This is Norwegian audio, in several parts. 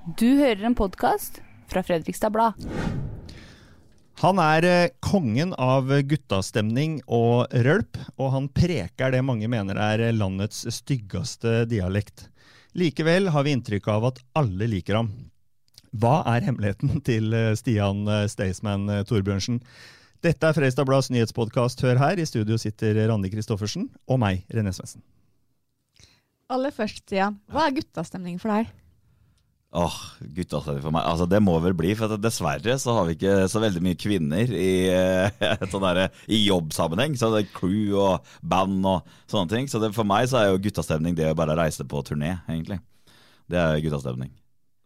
Du hører en podkast fra Fredrikstad Blad. Han er eh, kongen av guttastemning og rølp, og han preker det mange mener er landets styggeste dialekt. Likevel har vi inntrykk av at alle liker ham. Hva er hemmeligheten til eh, Stian eh, Staysman Torbjørnsen? Dette er Fredrikstad Blads nyhetspodkast. Hør her. I studio sitter Randi Christoffersen og meg, René Svendsen. Aller først, Stian. Hva er guttastemning for deg? Åh, guttastemning for meg. Altså, det må vel bli, for dessverre så har vi ikke så veldig mye kvinner i, eh, sånn der, i jobbsammenheng. Så det er crew og band og sånne ting. Så det, for meg så er jo guttastemning det å bare reise på turné, egentlig. Det er guttastemning.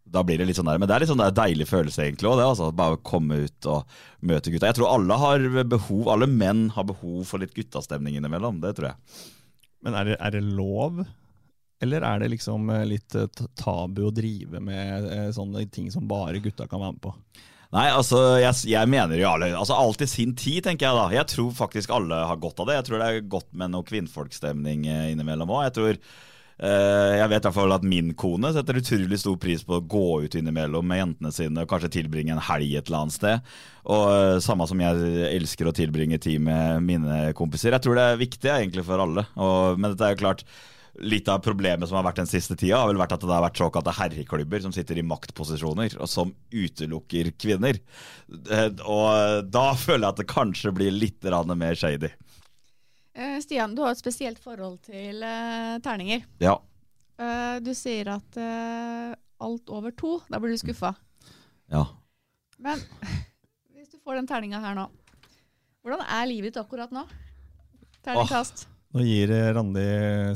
Da blir det litt sånn der, Men det er litt sånn der deilig følelse, egentlig. Og det, altså, bare å komme ut og møte gutta. Jeg tror alle har behov, alle menn har behov for litt guttastemning innimellom. Det tror jeg. Men er det, er det lov? Eller er det liksom eh, litt eh, tabu å drive med eh, sånne ting som bare gutta kan være med på? Nei, altså, jeg, jeg mener jo alle altså, Alt i sin tid, tenker jeg da. Jeg tror faktisk alle har godt av det. Jeg tror det er godt med noe kvinnfolkstemning innimellom òg. Jeg tror Jeg vet i hvert fall at min kone setter utrolig stor pris på å gå ut innimellom med jentene sine og kanskje tilbringe en helg et eller annet sted. Og Samme som jeg elsker å tilbringe tid med mine kompiser. Jeg tror det er viktig egentlig for alle. Og, men dette er jo klart Litt av problemet som har vært den siste tida, har vel vært at det har vært såkalte herreklubber som sitter i maktposisjoner, og som utelukker kvinner. Eh, Og da føler jeg at det kanskje blir litt mer shady. Eh, Stian, du har et spesielt forhold til eh, terninger. Ja. Du sier at alt over to, da blir du skuffa. ja. Men hvis du får den terninga her nå, hvordan er livet ditt akkurat nå? Terningkast. Nå gir eh, Randi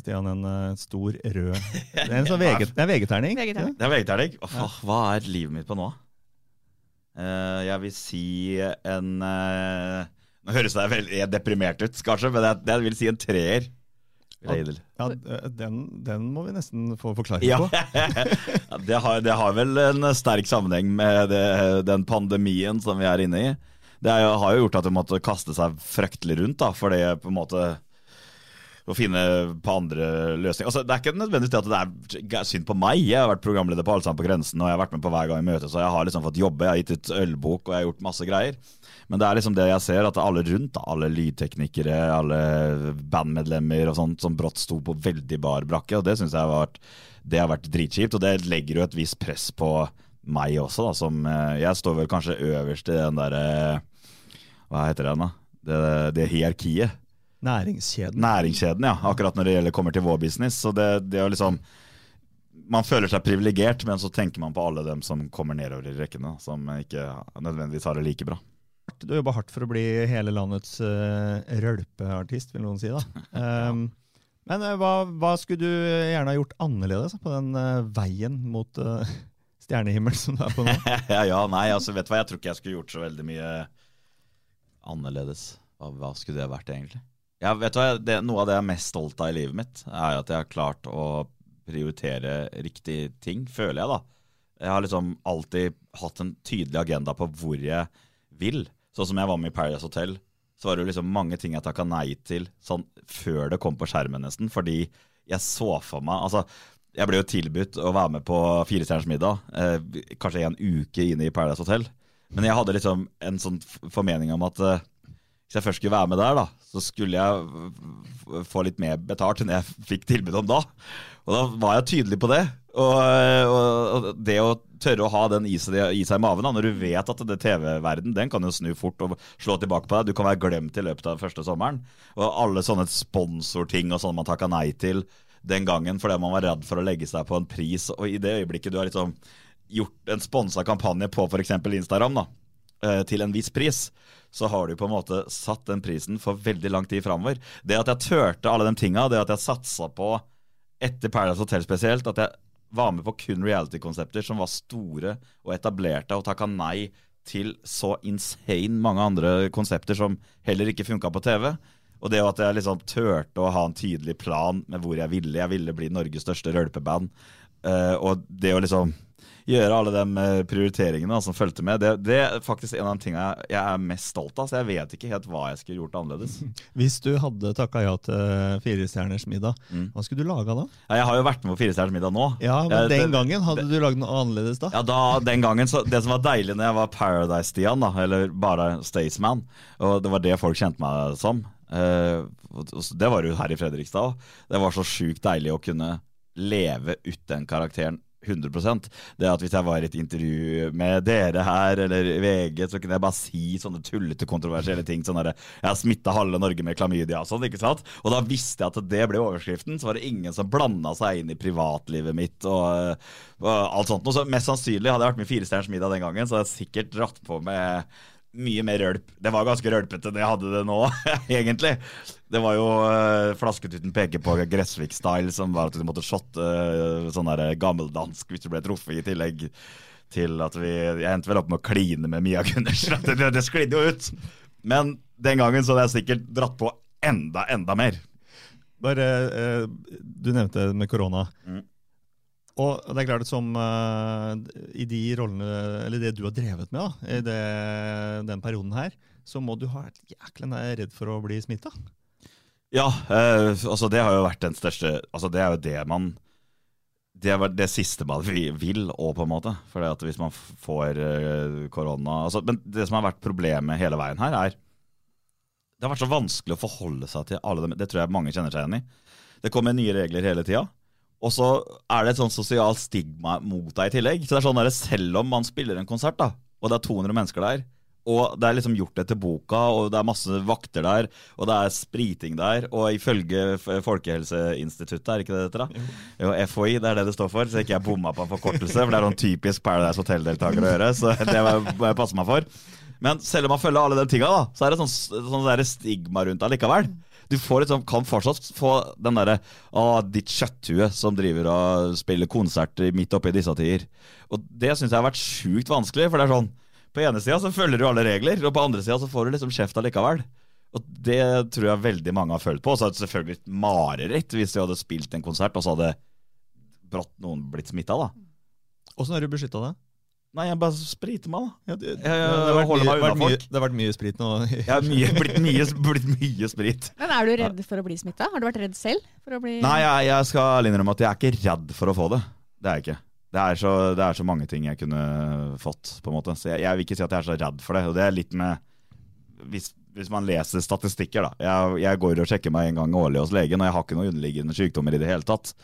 Stian en eh, stor rød Det er en sånn veget, det er VG-terning. VG-terning. Oh, er. Hva er livet mitt på nå? Uh, jeg vil si en uh, Nå høres det veldig deprimert ut, kanskje, men jeg, jeg vil si en treer. Det. Ja, den, den må vi nesten få forklaring på. Ja, det, har, det har vel en sterk sammenheng med det, den pandemien som vi er inne i. Det er har jo gjort at du måtte kaste seg fryktelig rundt, da, for det på en måte å finne på andre løsninger. Altså, det er ikke nødvendigvis det at det er synd på meg. Jeg har vært programleder på Allsang på grensen, og jeg har vært med på hver gang i møte, så jeg har liksom fått jobbe. Jeg har gitt ut ølbok, og jeg har gjort masse greier. Men det er liksom det jeg ser, at alle rundt, alle lydteknikere, alle bandmedlemmer og sånt, som brått sto på veldig bar brakke, og det syns jeg har vært, det har vært dritkjipt. Og det legger jo et visst press på meg også, da, som eh, Jeg står vel kanskje øverst i den derre Hva heter den, da? Det, det hierarkiet. Næringskjeden. Næringskjeden, ja. Akkurat når det gjelder kommer til vår business. Så det, det er liksom Man føler seg privilegert, men så tenker man på alle dem som kommer nedover i rekkene, som ikke nødvendigvis har det like bra. Du jobber jobba hardt for å bli hele landets uh, rølpeartist, vil noen si. da. Um, men uh, hva, hva skulle du gjerne ha gjort annerledes på den uh, veien mot stjernehimmel som du er på nå? ja, ja, nei, altså vet du hva, jeg tror ikke jeg skulle gjort så veldig mye annerledes. Hva, hva skulle det vært, egentlig? Ja, vet du hva, det, Noe av det jeg er mest stolt av i livet mitt, er at jeg har klart å prioritere riktige ting, føler jeg, da. Jeg har liksom alltid hatt en tydelig agenda på hvor jeg vil. Sånn som jeg var med i Paradise Hotel, så var det jo liksom mange ting jeg takka nei til sånn før det kom på skjermen, nesten. Fordi jeg så for meg Altså, jeg ble jo tilbudt å være med på Firestjerners middag, eh, kanskje en uke inne i Paradise Hotel. Men jeg hadde liksom en sånn formening om at eh, hvis jeg først skulle være med der, da, så skulle jeg få litt mer betalt enn jeg fikk tilbud om da. Og da var jeg tydelig på det. Og, og, det å tørre å ha den i seg, i seg i maven, da, når du vet at det TV-verden den kan jo snu fort og slå tilbake på deg. Du kan være glemt i løpet av første sommeren. Og alle sånne sponsorting og sånne man takka nei til den gangen fordi man var redd for å legge seg på en pris. Og i det øyeblikket du har liksom gjort en sponsa kampanje på f.eks. Instagram, da, eh, til en viss pris, så har du på en måte satt den prisen for veldig lang tid framover. Det at jeg turte alle de tinga, det at jeg satsa på, etter Paradise Hotel spesielt, at jeg var med på kun reality-konsepter som var store og etablerte, og takka nei til så insane mange andre konsepter som heller ikke funka på TV. Og det at jeg liksom turte å ha en tydelig plan med hvor jeg ville. Jeg ville bli Norges største rølpeband. Uh, og det å liksom gjøre alle de eh, prioriteringene da, som fulgte med. Det, det er faktisk en av de tingene jeg, jeg er mest stolt av. Så jeg vet ikke helt hva jeg skulle gjort annerledes. Hvis du hadde takka ja til Firestjerners middag, Mm. hva skulle du laga da? Ja, Jeg har jo vært med på Firestjerners middag nå. Ja, men jeg, Den det- gangen hadde du lagd noe annerledes da? Ja, da, den gangen, så Det som var deilig når jeg var Paradise-Stian, eller bare Staysman, og det var det folk kjente meg som eh, Det var jo her i Fredrikstad òg. Det var så sjukt deilig å kunne leve ut den karakteren 100% Det at Hvis jeg var i et intervju med dere her eller VG, så kunne jeg bare si sånne tullete, kontroversielle ting. Sånn der, Jeg har smitta halve Norge med klamydia og sånn. ikke sant? Og da visste jeg at det ble overskriften. Så var det ingen som blanda seg inn i privatlivet mitt og, og alt sånt. Og så Mest sannsynlig hadde jeg vært med i Firestjerners middag den gangen, så hadde jeg sikkert dratt på med mye mer rølp. Det var ganske rølpete det hadde det nå, egentlig. Det var jo uh, Flasketuten peker på Gressvik-style, som var at du måtte shotte uh, sånn der gammeldansk hvis du ble truffet, i tillegg til at vi Jeg endte vel opp med å kline med Mia Gundersen. Det, det, det sklidde jo ut. Men den gangen så hadde jeg sikkert dratt på enda, enda mer. Bare, uh, Du nevnte med korona. Mm. Og det er klart at som uh, i de rollene, eller det du har drevet med da, i det, den perioden her, så må du ha vært jækla redd for å bli smitta. Ja, eh, altså det har jo vært den største Altså det er jo det man Det er det siste man vil òg, på en måte. For at hvis man får eh, korona altså, Men det som har vært problemet hele veien her, er Det har vært så vanskelig å forholde seg til alle dem. Det tror jeg mange kjenner seg igjen i. Det kommer nye regler hele tida. Og så er det et sånn sosialt stigma mot deg i tillegg. Så det er sånn der, Selv om man spiller en konsert, da, og det er 200 mennesker der, og det er liksom gjort etter boka, og det er masse vakter der, og det er spriting der, og ifølge Folkehelseinstituttet, er ikke det dette, da? Jo, FHI, det er det det står for, så ikke jeg bomma på en forkortelse, for det er sånn typisk Paradise Hotel-deltaker å gjøre, så det må jeg passe meg for. Men selv om man følger alle de tinga, da, så er det sånn, sånn stigma rundt allikevel. likevel. Du liksom, kan fortsatt få den derre Å, ditt kjøtthue som driver og spiller konserter midt oppi disse tider. Og det syns jeg har vært sjukt vanskelig, for det er sånn På ene sida så følger du alle regler, og på andre sida så får du liksom kjeft allikevel. Og det tror jeg veldig mange har følt på. Og så er det selvfølgelig et mareritt hvis de hadde spilt en konsert, og så hadde brått noen blitt smitta, da. Åssen har du beskytta deg? Nei, jeg bare spriter meg, da. Jeg, det, Jeg- jeg har vært holder mye, meg unna mye, folk. det har vært mye sprit nå. Jeg har mye, blitt, mye, blitt mye sprit. Men er du redd for å bli smitta? Har du vært redd selv? For å bli Nei, jeg, jeg skal innrømme at jeg er ikke redd for å få det. Det er jeg ikke. Det er, så, det er så mange ting jeg kunne fått, på en måte. Så jeg, jeg vil ikke si at jeg er så redd for det. Og det er litt med Hvis, hvis man leser statistikker, da. Jeg, jeg går og sjekker meg en gang årlig hos legen, og jeg har ikke noen underliggende sykdommer i det hele tatt.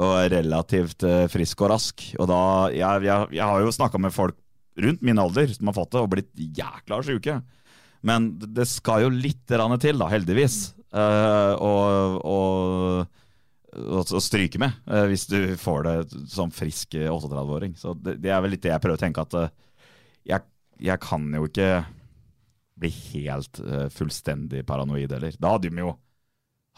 Og er relativt eh, frisk og rask. Og da Jeg, jeg, jeg har jo snakka med folk rundt min alder som har fått det, og blitt jækla sjuke. Men det- skal jo litt til, da, heldigvis. Eh, å å stryke med uh, hvis du får det som frisk eh, 38-åring. Så det, det er vel litt det jeg prøver å tenke at uh, jeg, jeg kan jo ikke bli helt uh, fullstendig paranoid heller. Da hadde vi jo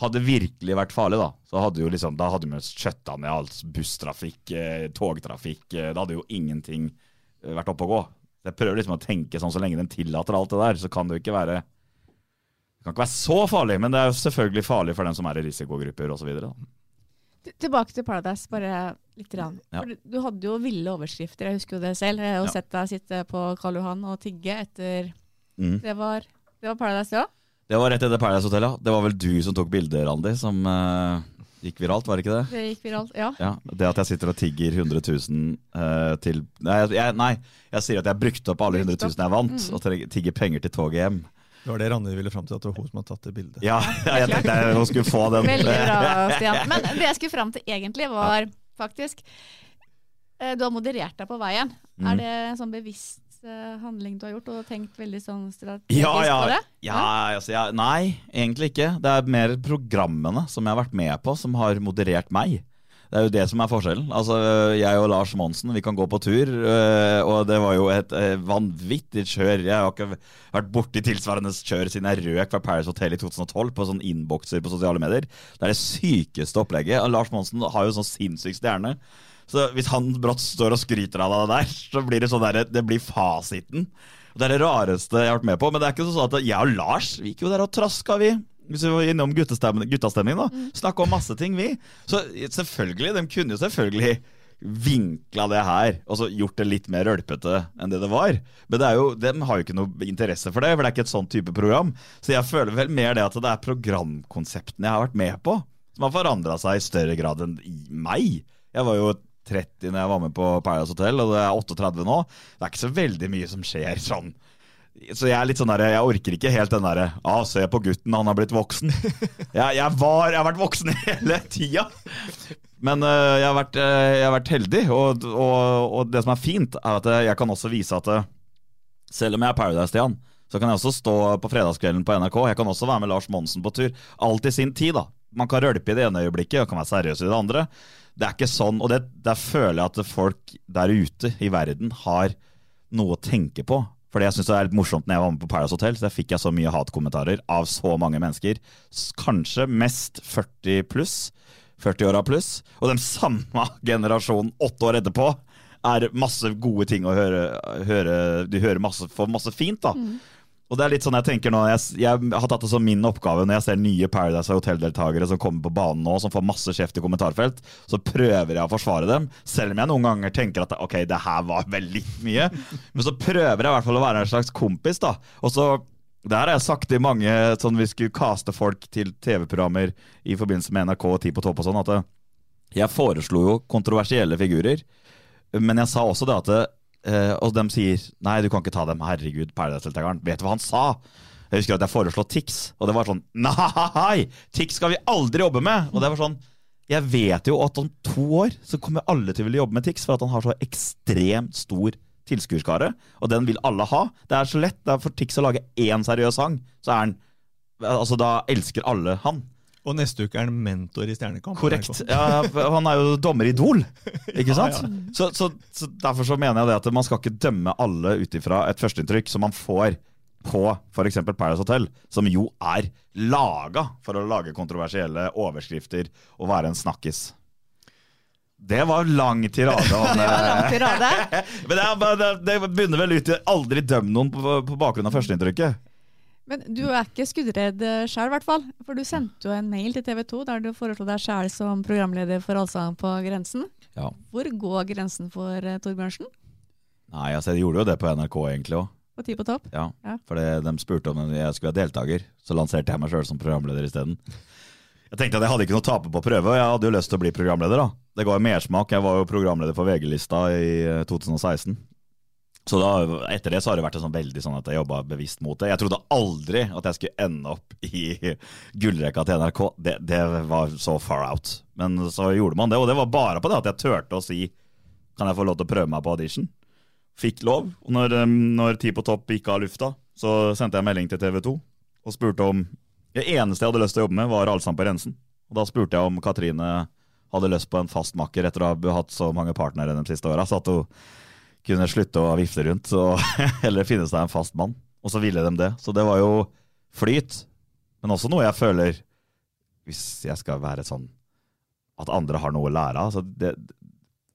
hadde virkelig vært farlig, da, så hadde jo liksom, da hadde jo skjøtta ned alt busstrafikk, eh, togtrafikk. Eh, da hadde jo ingenting eh, vært oppe å gå. Jeg prøver liksom å tenke sånn så lenge de tillater alt det der, så kan det jo ikke være det kan ikke være så farlig, men det er jo selvfølgelig farlig for dem som er i risikogrupper osv. Tilbake til Paradise, bare litt. Rann. Ja. Du hadde jo ville overskrifter, jeg husker jo det selv. Jeg har jo Ja. sett deg sitte på Karl Johan og tigge etter Mm. Det var, det var Paradise, ja? Det var rett etter Paradise Hotel, ja. Det var vel du som tok bildet, Randi, som uh, gikk viralt, var det ikke det? Det gikk viralt. Ja. Ja, Det at jeg sitter og tigger 100 000 uh, til nei jeg, nei, jeg sier at jeg brukte opp alle 100 000 jeg vant, Mm. og tigger penger til toget hjem. Det var det Randi ville fram til, at det var hun som hadde tatt det bildet. Ja, jeg tenkte jeg hun skulle få den. Veldig bra, Stian. Men det jeg skulle fram til egentlig, var faktisk eh, Du har moderert deg på veien. Mm. Er det en sånn bevisst eh, handling du har gjort, og tenkt veldig sånn strategisk Ja, ja, på det? ja, altså, ja, nei, egentlig ikke. Det er mer programmene som jeg har vært med på, som har moderert meg. Det er jo det som er forskjellen. Altså, Jeg og Lars Monsen vi kan gå på tur, øh, og det var jo et øh, vanvittig kjør. Jeg har ikke vært borti tilsvarende kjør siden jeg røk fra Paris Hotel i 2012 på sånn innbokser på sosiale medier. Det er det sykeste opplegget. Lars Monsen har jo sånn sinnssyk stjerne. Så hvis han brått står og skryter av det der, så blir det sånn der, det blir fasiten. Det er det rareste jeg har vært med på. Men det er ikke sånn at jeg og Lars vi gikk jo der og traska, vi. Hvis vi var innom guttastemning, da. Snakka om masse ting, vi. Så selvfølgelig, de kunne jo selvfølgelig vinkla det her og så gjort det litt mer rølpete enn det det var. Men det er jo, de har jo ikke noe interesse for det, for det er ikke et sånn type program. Så jeg føler vel mer det at det er programkonseptene jeg har vært med på, som har forandra seg i større grad enn i meg. Jeg var jo 30 når jeg var med på Paradise Hotel, og det er 38 nå. Det er ikke så veldig mye som skjer sånn. Så jeg er litt sånn der, jeg orker ikke helt den derre ah, 'Se på gutten, han har blitt voksen'. Jeg, jeg, var, jeg har vært voksen hele tida. Men uh, jeg, har vært, uh, jeg, har vært, heldig, og, og, og, det som er fint, er at jeg kan også vise at øh, selv om jeg er Paradise-Stian, så kan jeg også stå på fredagskvelden på NRK. Jeg kan også være med Lars Monsen på tur. Alt i sin tid, da. Man kan rølpe i det ene øyeblikket og kan være seriøs i det andre. Det er ikke sånn, og det, der føler jeg at folk der ute i verden har noe å tenke på. For jeg synes det er litt morsomt når jeg var med på Paradise Hotel, så der fikk jeg så mye hatkommentarer av så mange mennesker. Kanskje mest 40 pluss. 40-åra pluss. Og den samme generasjonen åtte år etterpå er masse gode ting å høre. høre du hører masse, får masse fint, da. Mm. Og det er litt sånn jeg tenker nå, jeg, jeg, har tatt det som min oppgave når jeg ser nye Paradise Hotel-deltakere som kommer på banen nå, som får masse kjeft i kommentarfelt, så prøver jeg å forsvare dem. Selv om jeg noen ganger tenker at ok, det her var vel litt mye. Men så prøver jeg i hvert fall å være en slags kompis, da. Og så det her har jeg sagt i mange sånn vi skulle kaste folk til TV-programmer i forbindelse med NRK og Ti på topp og sånn, at eh, jeg foreslo jo kontroversielle figurer. Men jeg sa også det at eh, Og de sier nei, du kan ikke ta dem. Herregud, Paradise-deltakeren. Vet du hva han sa? Jeg husker at jeg foreslo Tix, og det var sånn Nei! Tix skal vi aldri jobbe med! Og det var sånn Jeg vet jo at om to år så kommer alle til å ville jobbe med Tix, for at han har så ekstremt stor tilskuerskare, og den vil alle ha. Det er så lett. Det er for Tix å lage én seriøs sang, så er han Altså, da elsker alle han. Og neste uke er han mentor i Stjernekamp. Korrekt. Ja, han er jo dommer i Idol, ikke sant? Ja, ja. Så, så, så, Derfor så mener jeg det at man skal ikke dømme alle ut ifra et førsteinntrykk som man får på f.eks. Paradise Hotel, som jo er laga for å lage kontroversielle overskrifter og være en snakkis. Det var lang tirade. det var lang tirade. Men det, det, det, begynner vel ut i aldri døm noen på, på bakgrunn av førsteinntrykket. Men du er ikke skuddredd sjøl, i hvert fall. For du sendte jo en mail til TV 2 der du foreslo deg sjøl som programleder for Allsang på grensen. Ja. Hvor går grensen for uh, Torbjørnsen? Nei, altså jeg gjorde jo det på NRK egentlig òg. På Ti på topp? Ja, ja. for de spurte om jeg skulle være deltaker. Så lanserte jeg meg sjøl som programleder isteden. Jeg tenkte at jeg hadde ikke noe å tape på prøve, og jeg hadde jo lyst til å bli programleder. da. Det ga jo mersmak. Jeg var jo programleder for VG-lista i 2016. Så da, etter det så har det vært sånn veldig sånn at jeg jobba bevisst mot det. Jeg trodde aldri at jeg skulle ende opp i gullrekka til NRK. Det, det, var så far out. Men så gjorde man det, og det var bare på det at jeg turte å si kan jeg få lov til å prøve meg på audition. Fikk lov. Og når, når Ti på topp gikk av lufta, så sendte jeg melding til TV 2 og spurte om Det eneste jeg hadde lyst til å jobbe med, var Allsang på Rensen. Og da spurte jeg om Katrine hadde lyst på en fast makker etter å ha hatt så mange partnere de siste åra. Så at hun kunne slutte å vifte rundt og heller finne seg en fast mann. Og så ville de det. Så det var jo flyt. Men også noe jeg føler, hvis jeg skal være sånn at andre har noe å lære av.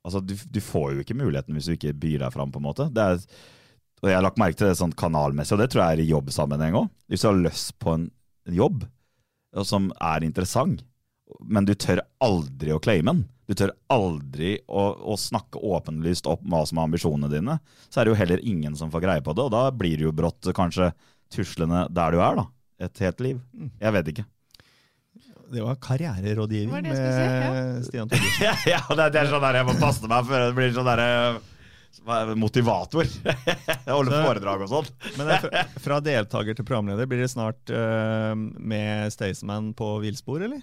Altså, du, du, får jo ikke muligheten hvis du ikke byr deg fram, på en måte. Er, og jeg har lagt merke til det sånn kanalmessig, og det tror jeg er i jobbsammenheng òg. Hvis du har lyst på en jobb som er interessant, men du tør aldri å claime den. Du tør aldri å, å, snakke åpenlyst opp hva som er ambisjonene dine. Så er det jo heller ingen som får greie på det, og da blir det jo brått kanskje tuslende der du er, da. Et helt liv. Mm. Jeg vet ikke. Det var karriererådgivning med si, ja. Stian Thoresen. ja, ja, det er sånn der jeg må passe meg før det blir sånn derre motivator. jeg holder foredrag og sånn. Men fra, fra deltaker til programleder, blir det snart uh, med Staysman på villspor, eller?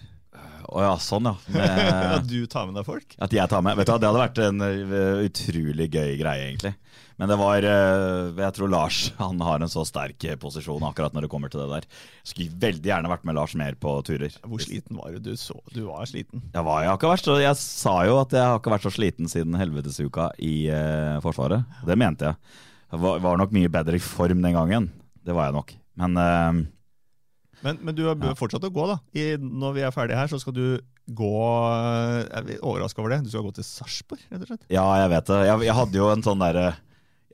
Å ja, sånn ja. Med, at du tar med deg folk? At jeg tar med. Vet du hva, Det hadde vært en uh, utrolig gøy greie, egentlig. Men det var uh, Jeg tror Lars han har en så sterk posisjon akkurat når det kommer til det der. Skulle veldig gjerne vært med Lars mer på turer. Hvor sliten var du? Du, så, du var sliten. Jeg, var, jeg, ikke vært så, jeg sa jo at jeg har ikke vært så sliten siden helvetesuka i uh, Forsvaret. Det mente jeg. Jeg var, var, nok mye bedre i form den gangen. Det var jeg nok. Men men, men, du bør fortsatt å gå, da. I, når vi er ferdige her, så skal du gå Jeg er overraska over det. Du skal gå til Sarpsborg, rett og slett. Ja, jeg vet det. Jeg, jeg hadde jo en sånn derre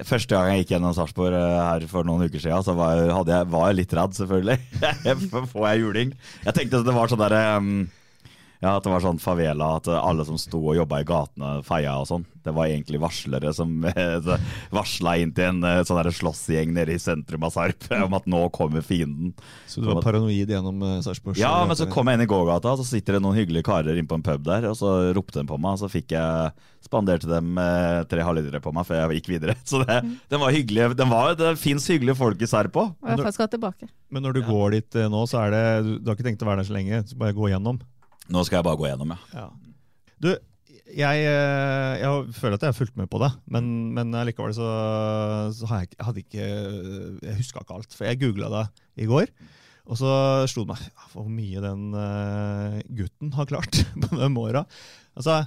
Første gang jeg gikk gjennom Sarpsborg eh, her for noen uker siden, så var jeg, jeg, var litt redd, selvfølgelig. Får jeg juling? Jeg tenkte at det var sånn derre um, Ja, At det var sånn favela, at alle som sto og jobba i gatene, feia og sånn, det var egentlig varslere som varsla inn til en eh, sånn slåssgjeng nede i sentrum av Sarp om at nå kommer fienden. Så du var paranoid gjennom uh, Sarpsborg? Ja, men så kom jeg inn i gågata, og så sitter det noen hyggelige karer inn på en pub der, og så ropte de på meg, og så fikk jeg spanderte dem eh, tre halvlitere på meg før jeg gikk videre. Så det, den var hyggelig. Den var, det fins hyggelige folk i Sarp òg. Men når du går dit eh, nå, så er det Du du har ikke tenkt å være der så lenge? Så bare gå gjennom? Nå skal jeg bare gå gjennom, ja. Du, jeg, eh, jeg føler at jeg har fulgt med på det, men, men likevel så, så har jeg, hadde ikke Jeg huska ikke alt. For jeg googla det i går, og så slo det meg hvor mye den eh, gutten har klart på de åra. Altså,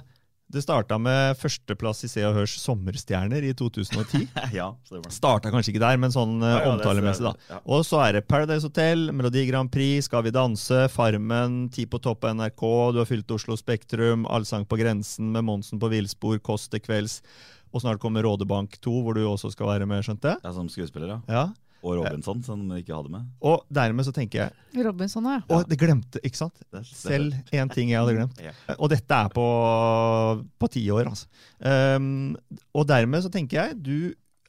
det starta med førsteplass i Se og Hørs Sommerstjerner i 2010. ja. Starta kanskje ikke der, men sånn eh, Ja, ja, omtalemessig, da. Ja. Og så er det Paradise Hotel, Melodi Grand Prix, Skal vi danse, Farmen, Ti på topp av NRK, du har fylt Oslo Spektrum, Allsang på grensen med Monsen på villspor, Kåss til kvelds. Og snart kommer Rådebank 2, hvor du også skal være med, skjønte jeg? Ja, Som skuespiller, ja. Ja. Og Robinson, som de ikke hadde med. Og dermed så tenker jeg Robinson ja. Og det glemte, ikke sant? Selv én ting jeg hadde glemt. Og dette er på, på ti år, altså. Um, og dermed så tenker jeg du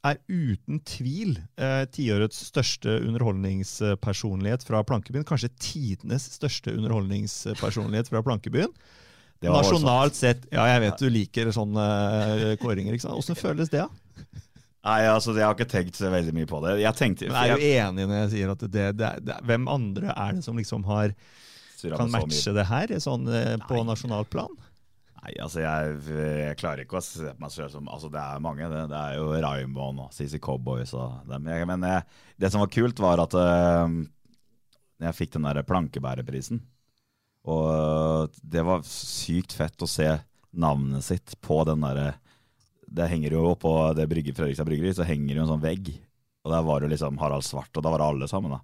er uten tvil eh, tiårets største underholdningspersonlighet fra Plankebyen. Kanskje tidenes største underholdningspersonlighet fra Plankebyen. Nasjonalt sett Ja, jeg vet du liker sånne eh, kåringer. ikke sant? Åssen føles det? da? Nei, altså, jeg har ikke tenkt så veldig mye på det. Jeg tenkte jeg er jo enig når jeg sier at det, det, det, Hvem andre er det som liksom har, kan matche det her sånn eh, på nasjonalt plan? Nei, altså jeg, jeg klarer ikke å se på meg selv som Altså det er mange. Det, det er jo Raymond og CC Cowboys og dem. Men jeg, det som var kult, var at øh, jeg fikk den der plankebæreprisen. Og det var sykt fett å se navnet sitt på den derre Det henger jo på det brygge, Fredrikstad bryggeri, så henger det jo en sånn vegg. Og der var det liksom Harald Svart, og da var det alle sammen. da.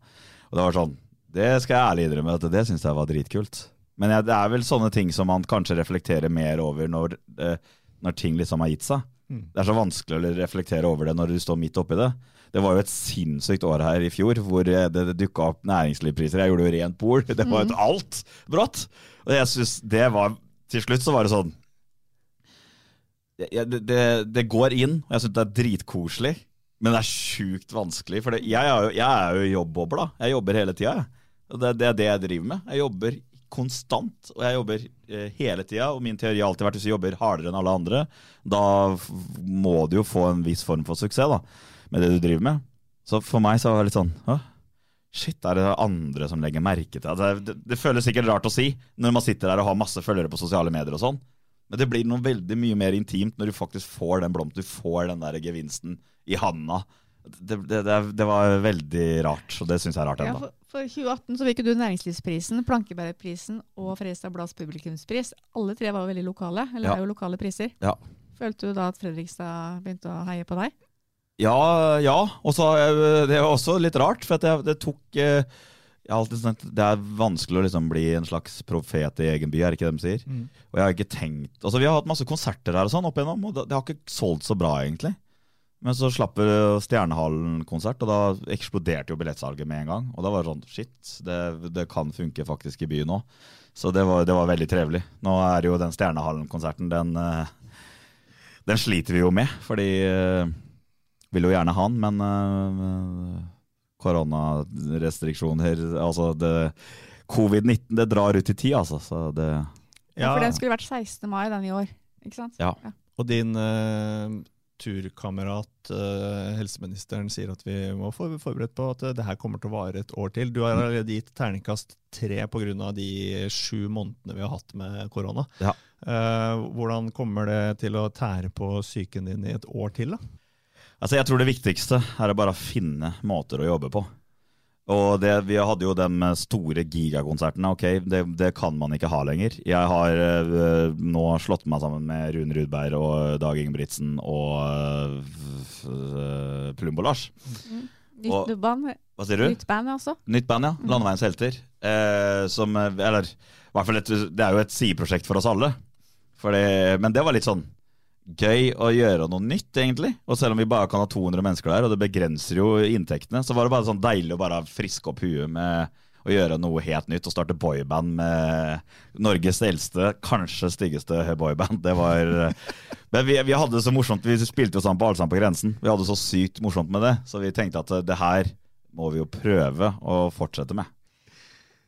Og det var sånn Det skal jeg ærlig innrømme at det syns jeg var dritkult. Men det er vel sånne ting som man kanskje reflekterer mer over når, eh, når ting liksom har gitt seg. Mm. Det er så vanskelig å reflektere over det når du står midt oppi det. Det var jo et sinnssykt år her i fjor hvor eh, det, det dukka opp næringslivspriser. Jeg gjorde jo rent bol. Det var jo et alt brått. Og jeg synes det var Til slutt så var det sånn det, det, det, går inn, og jeg syns det er dritkoselig. Men det er sjukt vanskelig. For det, jeg, er jo, jeg er jo jobbobla. Jeg jobber hele tida. det, det er det jeg driver med. Jeg jobber konstant, og jeg jobber eh, hele tida. Og min teori har alltid vært hvis du jobber hardere enn alle andre, da må du jo få en viss form for suksess da, med det du driver med. Så for meg så var det litt sånn Hå? Shit, er det andre som legger merke til altså, det? Det føles sikkert rart å si når man sitter der og har masse følgere på sosiale medier og sånn, men det blir noe veldig mye mer intimt når du faktisk får den blomsten, du får den der gevinsten i handa. Det, det, det, det var veldig rart, og det syns jeg er rart Ja, ennå. for, for 2018 så fikk du Næringslivsprisen, Plankebærerprisen og Fredrikstad Blads publikumspris. Alle tre var jo veldig lokale, eller Ja. er jo lokale priser. Ja. Følte du da at Fredrikstad begynte å heie på deg? Ja, ja. Og så eh, Det var også litt rart, for jeg, det tok eh, sagt, Det er vanskelig å liksom bli en slags profet i egen by, er det ikke det de sier? Mm. Og jeg har ikke tenkt Altså Vi har hatt masse konserter her og sånn opp igjennom, og det, det har ikke solgt så bra, egentlig. Men så slapp Stjernehallen-konsert, og da eksploderte jo billettsalget med en gang. Og da var det sånn Shit, det, det kan funke faktisk i byen òg. Så det var, det var veldig trevelig. Nå er jo den Stjernehallen-konserten, den, eh, den sliter vi jo med, fordi eh, vil jo gjerne ha den, men øh, koronarestriksjoner Altså, det Covid-19 det drar ut i tid, altså. Så det Ja. For den skulle vært 16. mai den i år, ikke sant? Ja. Og din uh, turkamerat, uh, helseministeren, sier at vi må få forberedt på at uh, det her kommer til å vare et år til. Du har allerede gitt terningkast tre pga. de sju månedene vi har hatt med korona. Ja. Eh, hvordan kommer det til å tære på psyken din i et år til? da? Altså, jeg tror det viktigste er å bare finne måter å jobbe på. Og det, vi hadde jo de store gigakonsertene. Ok, det, det kan man ikke ha lenger. Jeg har øh, nå slått meg sammen med Rune Rudberg og Dag Ingebrigtsen og øh, Plumbo-Lars. Nytt Og- band, Hva sier du? nytt band altså. Nytt band, ja. Landeveiens helter. Eh, som, eller, i hvert fall et, det er jo et sideprosjekt for oss alle. Fordi, men det var litt sånn gøy å gjøre noe nytt, egentlig. Og selv om vi bare kan ha 200 mennesker der, og det begrenser jo inntektene, så var det bare sånn deilig å bare friske opp huet med å gjøre noe helt nytt og starte boyband med Norges eldste, kanskje styggeste boyband. Det var Men vi, vi hadde det så morsomt. Vi spilte jo sammen på Allsang på grensen. Vi hadde det så sykt morsomt med det, så vi tenkte at det her må vi jo prøve å fortsette med.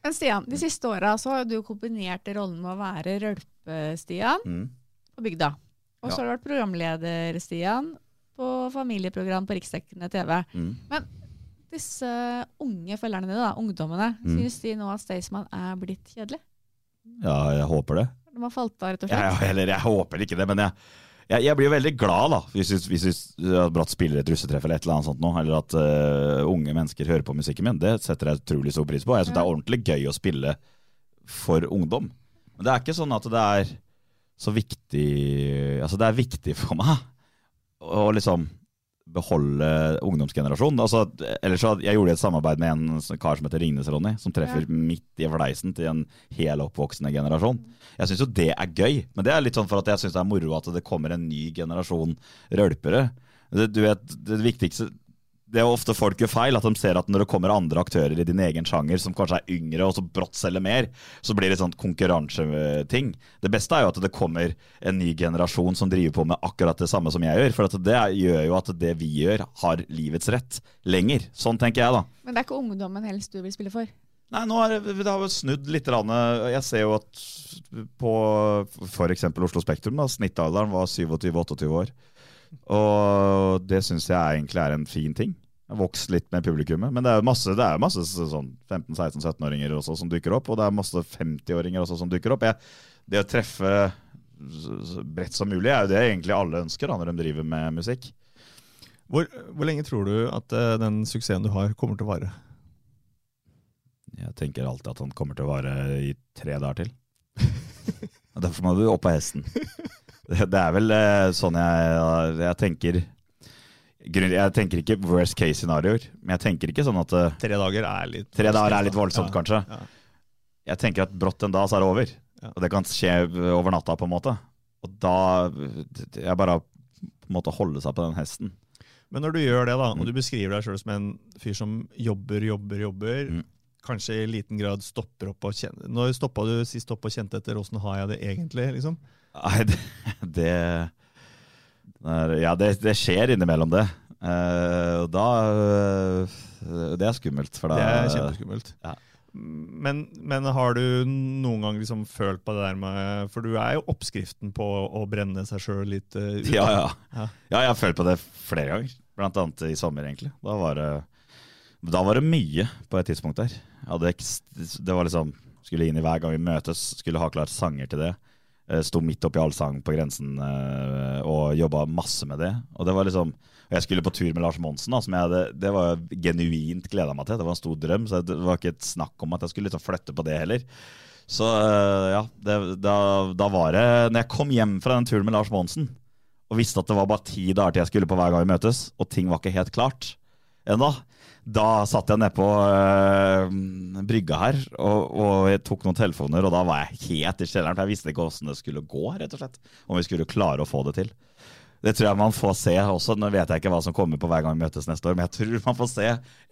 Men Stian, de siste åra så har du kombinert rollen med å være Rølpe-Stian Mm. på bygda. Og så Ja. har du vært programleder, Stian, på familieprogram på riksdekkende TV. Mm. Disse unge følgerne dine, da, ungdommene, Mm. synes de nå at Staysman er blitt kjedelig? Ja, jeg håper det. De har falt av, rett og Jeg, slett? eller jeg håper ikke det, men jeg, jeg, jeg blir jo veldig glad da, hvis, vi- hvis vi Bratt spiller et russetreff eller et eller annet sånt nå, eller at uh, unge mennesker hører på musikken min. Det setter jeg utrolig stor pris på. Jeg synes det er ordentlig gøy å spille for ungdom. Men det er ikke sånn at det er så viktig Altså, det er viktig for meg å liksom beholde ungdomsgenerasjonen. Altså, ellers så, Jeg gjorde et samarbeid med en kar som heter Ringnes-Ronny, som treffer Ja. midt i fleisen til en heloppvoksende generasjon. Jeg syns jo det er gøy, men det er litt sånn for at jeg syns det er moro at det kommer en ny generasjon rølpere. Det, du vet, det viktigste det er ofte folk gjør feil, at de ser at når det kommer andre aktører i din egen sjanger som kanskje er yngre og så brått selger mer, så blir det sånn konkurranseting. Det beste er jo at det kommer en ny generasjon som driver på med akkurat det samme som jeg gjør. For at det gjør jo at det vi gjør, har livets rett lenger. Sånn tenker jeg, da. Men det er ikke ungdommen helst du vil spille for? Nei, nå har det, det har jo snudd litt. Jeg ser jo at på f.eks. Oslo Spektrum, da, snittalderen var 27-28 år. Og det syns jeg egentlig er en fin ting. Vokst litt med publikummet. Men det er masse, det er masse sånn 15-16-17-åringer også som dukker opp, og det er masse 50-åringer også som dukker opp. Jeg, det å treffe bredt som mulig er jo det egentlig alle ønsker da, når de driver med musikk. Hvor, hvor lenge tror du at eh, den suksessen du har, kommer til å vare? Jeg tenker alltid at han kommer til å vare i tre dager til. Derfor må du opp av hesten. Det, er vel eh, sånn jeg, jeg tenker Jeg tenker ikke worst case scenarioer, men jeg tenker ikke sånn at eh, Tre dager er litt tre dager er litt voldsomt, Ja, kanskje. ja. Jeg tenker at brått en dag så er det over. Ja. Og det kan skje over natta, på en måte. Og da Jeg bare måte holde seg på den hesten. Men når du gjør det, da, og Mm. du beskriver deg sjøl som en fyr som jobber, jobber, jobber, Mm. kanskje i liten grad stopper opp og kjenner Når stoppa du sist opp og kjente etter åssen har jeg det egentlig? liksom? Nei, det, det Ja, det, det skjer innimellom det. Eh, og da eh, Det er skummelt. For da, Det er kjempeskummelt. Ja. Men, men har du noen gang liksom følt på det der med For du er jo oppskriften på å brenne seg sjøl litt eh, ut. Ja, ja. Ja. ja, jeg har følt på det flere ganger. Blant annet i sommer, egentlig. Da var det, da var det mye på et tidspunkt der. Det var liksom Skulle inn i hver gang vi møtes, skulle ha klart sanger til det. Eh, Sto midt oppi allsang på grensen eh, og jobba masse med det. Og det var liksom jeg skulle på tur med Lars Monsen, da, som jeg hadde, det var genuint gleda meg til. Det var en stor drøm, så det var ikke et snakk om at jeg skulle liksom flytte på det heller. Så eh, ja, det, da, da var det Når jeg kom hjem fra den turen med Lars Monsen, og visste at det var bare ti dager til jeg skulle på hver gang vi møtes, og ting var ikke helt klart ennå, da satt jeg nedpå øh, brygga her og, og jeg tok noen telefoner, og da var jeg helt i kjelleren, for jeg visste ikke åssen det skulle gå, rett og slett. Om vi skulle klare å få det til. Det tror jeg man får se også. Nå vet jeg ikke hva som kommer på hver gang vi møtes neste år, men jeg tror man får se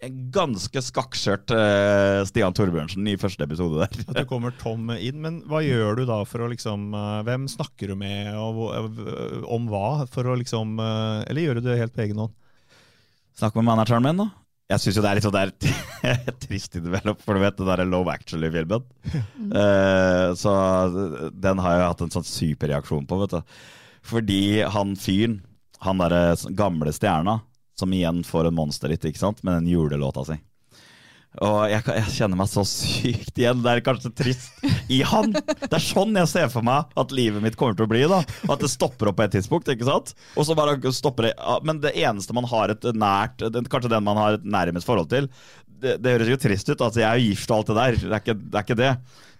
en ganske skakkskjørt øh, Stian Torbjørnsen i første episode der. At du kommer tom inn. Men hva gjør du da for å liksom eh, Hvem snakker du med, og eh, om hva? For å liksom eh, Eller gjør du det helt på egen hånd? Snakk med manageren min, da. Jeg syns jo det er litt sånn der trist innimellom, for du vet den derre Love Actually-filmen. Eh, så den har jeg hatt en sånn superreaksjon på, vet du. Fordi han fyren, han derre gamle stjerna, som igjen får en monsterhit, ikke sant, med den julelåta si. Og jeg, jeg kjenner meg så sykt igjen. Det er kanskje trist i han. Det er sånn jeg ser for meg at livet mitt kommer til å bli. da At det stopper opp på et tidspunkt. ikke sant? Og så bare stopper det. Men det eneste man har et nært Kanskje den man har et nærmest forhold til. Det, det høres jo trist ut. altså Jeg er gift og alt det der. Det er, ikke, det er ikke det.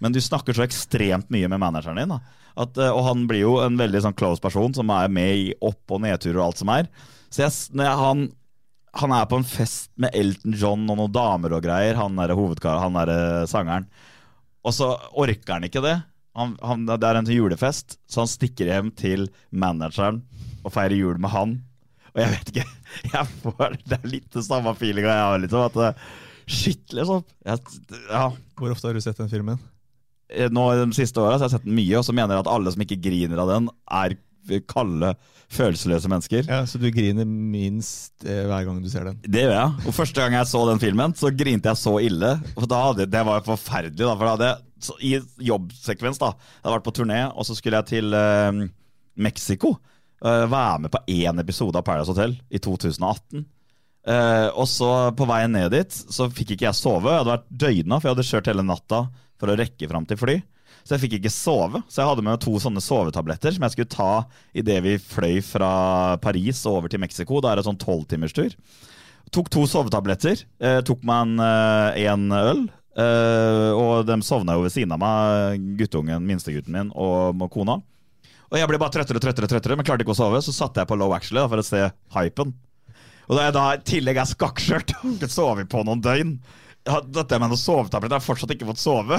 Men du snakker så ekstremt mye med manageren din. da at, eh, Og han blir jo en veldig sånn close person som er med i opp- og nedturer og alt som er. Så jeg, når jeg, han han er på en fest med Elton John og noen damer og greier, han er hovedkar, han er eh, sangeren. Og så orker han ikke det. Han, han, det er en julefest, så han stikker hjem til manageren og feirer jul med han. Og jeg vet ikke jeg får, Det er litt det samme feelinga jeg har. Liksom, at eh, shit, liksom. Jeg, ja. Hvor ofte har du sett den filmen? Eh, Nå i de siste åra har jeg sett den mye, og så mener jeg at alle som ikke griner av den, er kalde, følelsesløse mennesker. Ja, Så du griner minst eh, hver gang du ser den? Det gjør jeg. Og første gang jeg så den filmen, så grinte jeg så ille. Og da hadde, det var forferdelig. da, for da hadde jeg, I jobbsekvens da, jeg hadde vært på turné, og så skulle jeg til eh, Mexico. eh, være med på én episode av Paradise Hotel i 2018. Eh, og så på veien ned dit så fikk ikke jeg sove. Jeg hadde vært døgna, for jeg hadde kjørt hele natta for å rekke fram til fly. Så jeg fikk ikke sove. Så jeg hadde med to sånne sovetabletter som jeg skulle ta idet vi fløy fra Paris og over til Mexico. Da er det sånn tolvtimerstur. Tok to sovetabletter. Eh, tok meg en, eh, en øl. Eh, og de sovna jo ved siden av meg, guttungen, minstegutten min og kona. Og jeg ble bare trøttere og trøttere, trøttere, men klarte ikke å sove. Så satte jeg på Low Actually da, for å se hypen. Og da jeg da i tillegg er skakkskjørt sovet på noen døgn ja, Dette med noen sovetabletter, jeg har fortsatt ikke fått sove.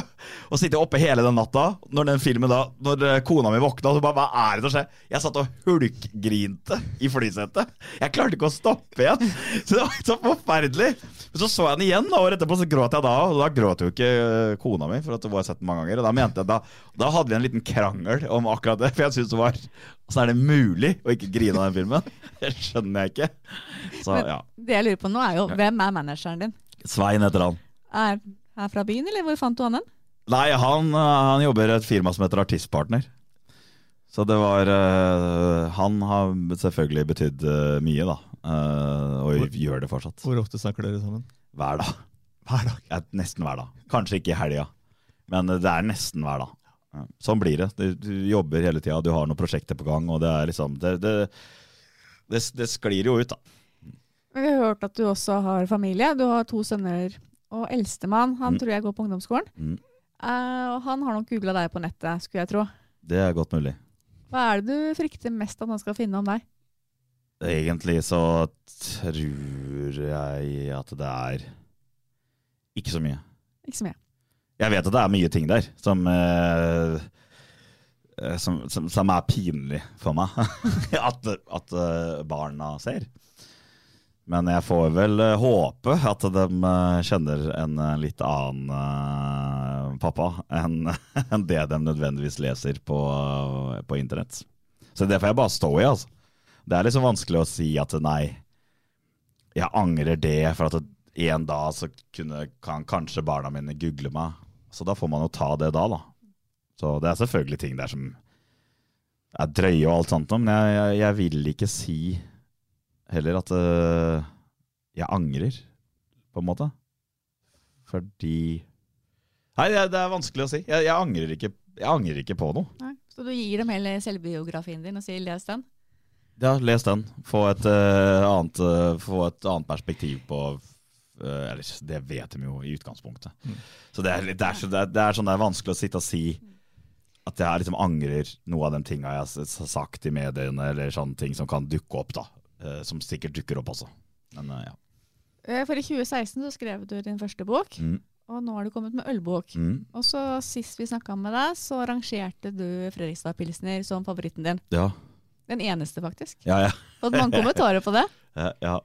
Og sitter oppe hele den natta. Når den filmen da Når eh, kona mi våkna, så bare Hva er det som skjer? Jeg satt og hulkgrinte i flysetet. Jeg klarte ikke å stoppe igjen. Så det var så forferdelig. Men så så jeg den igjen, da, året etterpå så gråt jeg da. Og da gråt jo ikke eh, kona mi, for at hun har sett den mange ganger. Og da mente jeg da Da hadde vi en liten krangel om akkurat det. For jeg syntes det var Åssen er det mulig å ikke grine av den filmen? Det skjønner jeg ikke. Så ja. Det jeg lurer på nå, er jo hvem er manageren din? Svein heter han. Er han fra byen, eller hvor fant du han hen? Nei, han, eh, han jobber i et firma som heter Artistpartner. Så det var uh, Han har selvfølgelig betydd uh, mye, da. Uh, og gjør det fortsatt. Hvor ofte snakker dere sammen? Hver dag. Hver dag. Ja, nesten hver dag. Kanskje ikke i helga, men det er nesten hver dag. Sånn blir det. Du, du jobber hele tida, du har noen prosjekter på gang, og det er liksom Det, det, det, det sklir jo ut, da. Vi har hørt at du også har familie. Du har to sønner. Og eldstemann, han Mm. tror jeg går på ungdomsskolen. Mm. Uh, han har nok googla deg på nettet, skulle jeg tro. Det er godt mulig. Hva er det du frykter mest at han skal finne om deg? Egentlig så tror jeg at det er ikke så mye. Ikke så mye. Jeg vet at det er mye ting der som eh, som, som, som er pinlig for meg at, at barna ser. Men jeg får vel eh, håpe at de eh, kjenner en eh, litt annen pappa enn det de nødvendigvis leser på, på internett. Så det får jeg bare stå i, altså. Det er liksom vanskelig å si at nei, jeg angrer det, for at en dag så kunne, kan kanskje barna mine google meg. Så da får man jo ta det da, da. Så det er selvfølgelig ting der som er drøye og alt sånt, men jeg, jeg, jeg vil ikke si heller at uh, jeg angrer, på en måte. Fordi Nei, det, det er vanskelig å si. Jeg, jeg, angrer ikke, jeg angrer ikke på noe. Nei. Så du gir dem hele selvbiografien din og sier 'les den'? Ja, les den. Få et, uh, annet, uh, få et annet perspektiv på Eller det vet de jo i utgangspunktet. Mm. Så det er, det, er, det, er, det er sånn det er vanskelig å sitte og si at jeg liksom angrer noe av de tinga jeg har sagt i mediene, eller sånne ting som kan dukke opp, da. Eh, Som sikkert dukker opp også. Men eh, ja. Eh, For i 2016 så skrev du din første bok, Mm, og nå har du kommet med ølbok. mm, Og så sist vi snakka med deg, så rangerte du Fredrikstad Pilsner som favoritten din. ja. Den eneste, faktisk. Ja, ja. Fått mange kommentarer på det. ja, ja.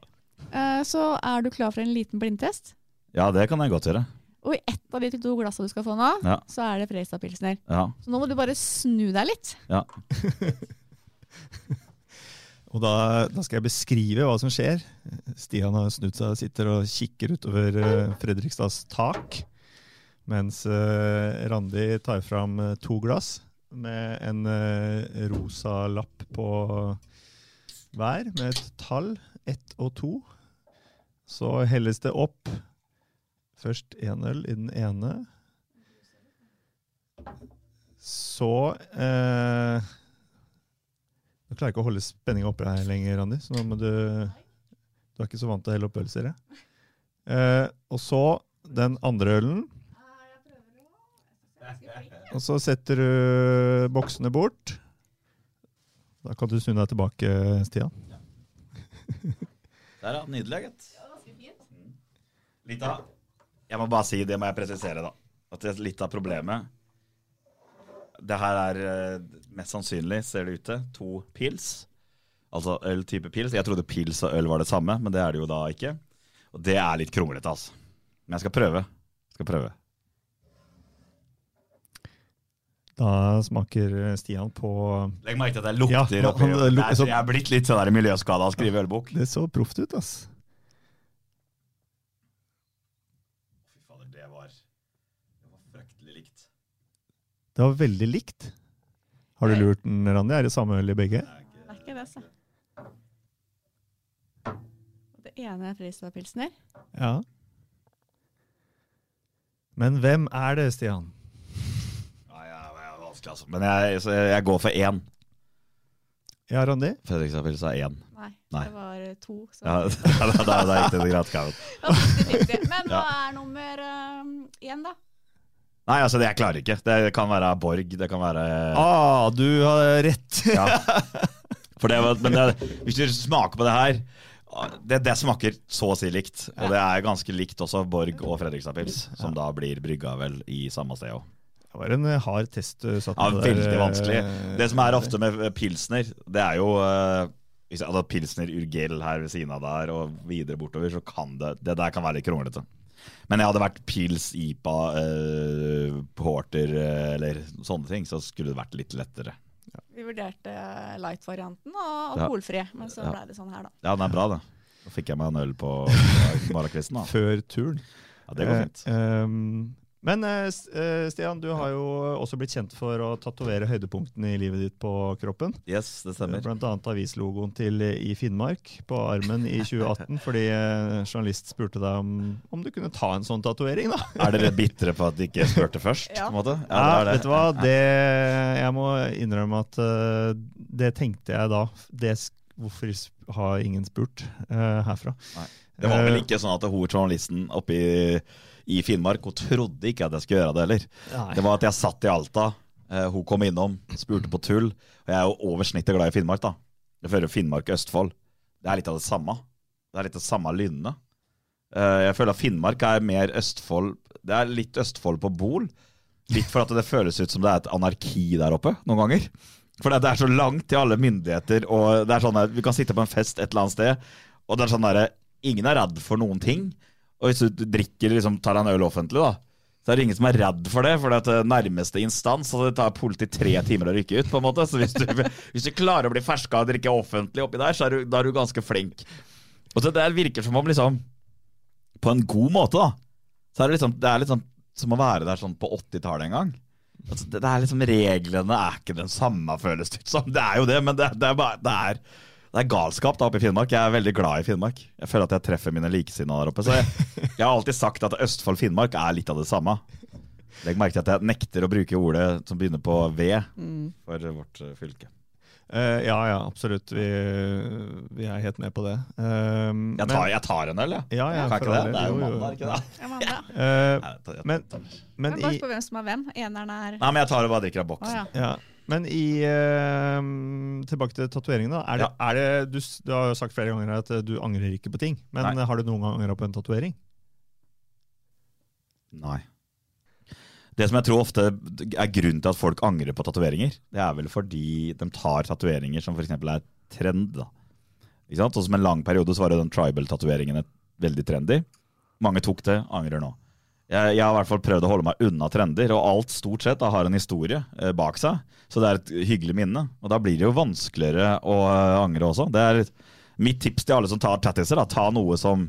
Så er du klar for en liten blindtest? Ja, det kan jeg godt gjøre. Og i ett av de to glassene du skal få nå, Ja. så er det Fredrikstad Pilsner. Ja. Så nå må du bare snu deg litt. ja. Og da, da skal jeg beskrive hva som skjer. Stian har snudd seg og sitter og kikker utover eh, Fredrikstads tak. Mens eh, Randi tar fram eh, to glass med en rosa lapp på hver, med et tall. Ett og to. Så helles det opp. Først én øl i den ene. Så eh, Nå klarer ikke å holde spenninga oppe her lenger, Randi, så nå må du Du er ikke så vant til å helle opp øl, jeg. Eh, og så den andre ølen. Og så setter du boksene bort. Da kan du snu deg tilbake, Stian. Der, ja. Nydelig, gitt. Mm. Litt av Jeg må bare si, det må jeg presisere, da. At litt av problemet Det her er eh, mest sannsynlig, ser det ut til, to pils. Altså øl type pils. Jeg trodde pils og øl var det samme, men det er det jo da ikke. Og det er litt kronglete, altså. Men jeg skal prøve. Skal prøve. Da smaker Stian på Legg merke til at jeg lukter Ja, oppi. Jeg er blitt litt sånn miljøskada av å skrive ølbok. Det så proft ut, ass. Fy fader, det var, det var fryktelig likt. Det var veldig likt. Har du lurt den, Randi? Er det samme øl i begge? Det er ikke det, så. Det ene er Fristad-pilsner. Ja. Men hvem er det, Stian? Ja, ja, det er vanskelig, altså. Men jeg, så jeg, går for én. Ja, Randi? Fredrikstad pils er én. Nei, Nei. det var eh, to. Så. Ja, da, da, da gikk det greit. Kaven. Ja, 50-50. Men hva er nummer eh, én, da? Nei, altså, det jeg klarer ikke. Det kan være Borg, det kan være Ah, du har rett! Ja. For det, men det, hvis du smaker på det her det, det smaker så å si likt. Og det er ganske likt også Borg og Fredrikstad pils, som da blir brygga vel i samme sted òg. Det var en eh, hard test du satte Ja, der, veldig eh, vanskelig. Det som er ofte med pilsner, det er jo eh, hvis jeg hadde hatt pilsner Urgell her ved siden av der og videre bortover, så kan det Det der kan være litt kronglete. Men jeg hadde vært pils, IPA, uh, porter uh, eller sånne ting, så skulle det vært litt lettere. Vi vurderte light-varianten og Ja. alkoholfri, men så Ja. ble det sånn her, da. Ja, den er bra, da. Da fikk jeg meg en øl på morgenkvisten. Før turen. Ja, det går fint. Eh, ehm, men eh, eh, Stian, du har jo også blitt kjent for å tatovere høydepunktene i livet ditt på kroppen. Yes, det stemmer. Blant annet avislogoen til eh, I Finnmark på armen i 2018, fordi eh, journalist spurte deg om, om du kunne ta en sånn tatovering. da. Er dere bitre på at de ikke spurte først? Ja. på en måte? Ja, det er det. vet du hva? Det, jeg må innrømme at eh, det tenkte jeg da. Det, hvorfor har ingen spurt uh, herfra? Det var vel Eh, ikke sånn at hun journalisten oppe i, Finnmark Hun trodde ikke at jeg skulle gjøre det heller. Nei. Det var at jeg satt i Alta, eh, hun kom innom, spurte på tull. Og jeg er jo over snittet glad i Finnmark, da. Jeg føler Finnmark og Østfold. Det er litt av det samme. Det er litt av det samme lynnet. Eh, jeg føler at Finnmark er mer Østfold Det er litt Østfold på Bol. Litt for at det føles ut som det er et anarki der oppe noen ganger. For det det er så langt til alle myndigheter, og det er sånn at vi kan sitte på en fest et eller annet sted, og det er sånn derre Ingen er redd for noen ting. Og hvis du drikker, liksom, tar en øl offentlig, da, så er det ingen som er redd for det. For det er nærmeste instans, og det tar politiet tre timer å rykke ut. på en måte Så hvis du, hvis du klarer å bli ferska og drikke offentlig oppi der, så er du, da er du ganske flink. Og så Det virker som om liksom På en god måte, da. Så er det liksom Det er litt sånn som å være der sånn på 80-tallet en gang. Altså, det, det er liksom Reglene er ikke den samme, føles det ut som. Det er jo det, men det, det er bare det er, det er galskap da oppe i Finnmark. Jeg er veldig glad i Finnmark. Jeg føler at jeg treffer mine likesinnede der oppe. Så jeg, jeg har alltid sagt at Østfold-Finnmark er litt av det samme. Legg merke til at jeg nekter å bruke ordet som begynner på V for vårt eh, fylke. Uh, ja, ja, absolutt. Vi, vi er helt med på det. Uh, Jeg tar, jeg tar en øl, jeg. ja, ja, jeg det? Det er jo mandag, ikke det? Ja. Eh, jeg Men- men, Men bare spør på hvem som er hvem. Eneren er Nei, men jeg tar og bare drikker av boksen. ja. Ja, men i eh, Tilbake til tatoveringene. Er det, er det, du, du har jo sagt flere ganger at eh, du angrer ikke på ting. Men Nei. har du noen gang angra på en tatovering? Nei. Det som jeg tror ofte er grunnen til at folk angrer på tatoveringer, det er vel fordi de tar tatoveringer som f.eks. er trend. da. Ikke sant? Og som en lang periode så var det den tribal-tatoveringen veldig trendy. Mange tok det, angrer nå. Jeg, jeg har i hvert fall prøvd å holde meg unna trender, og alt stort sett da, har en historie eh, bak seg. Så det er et hyggelig minne. Og da blir det jo vanskeligere å eh, angre også. Det er mitt tips til alle som tar tattiser. Da. Ta noe som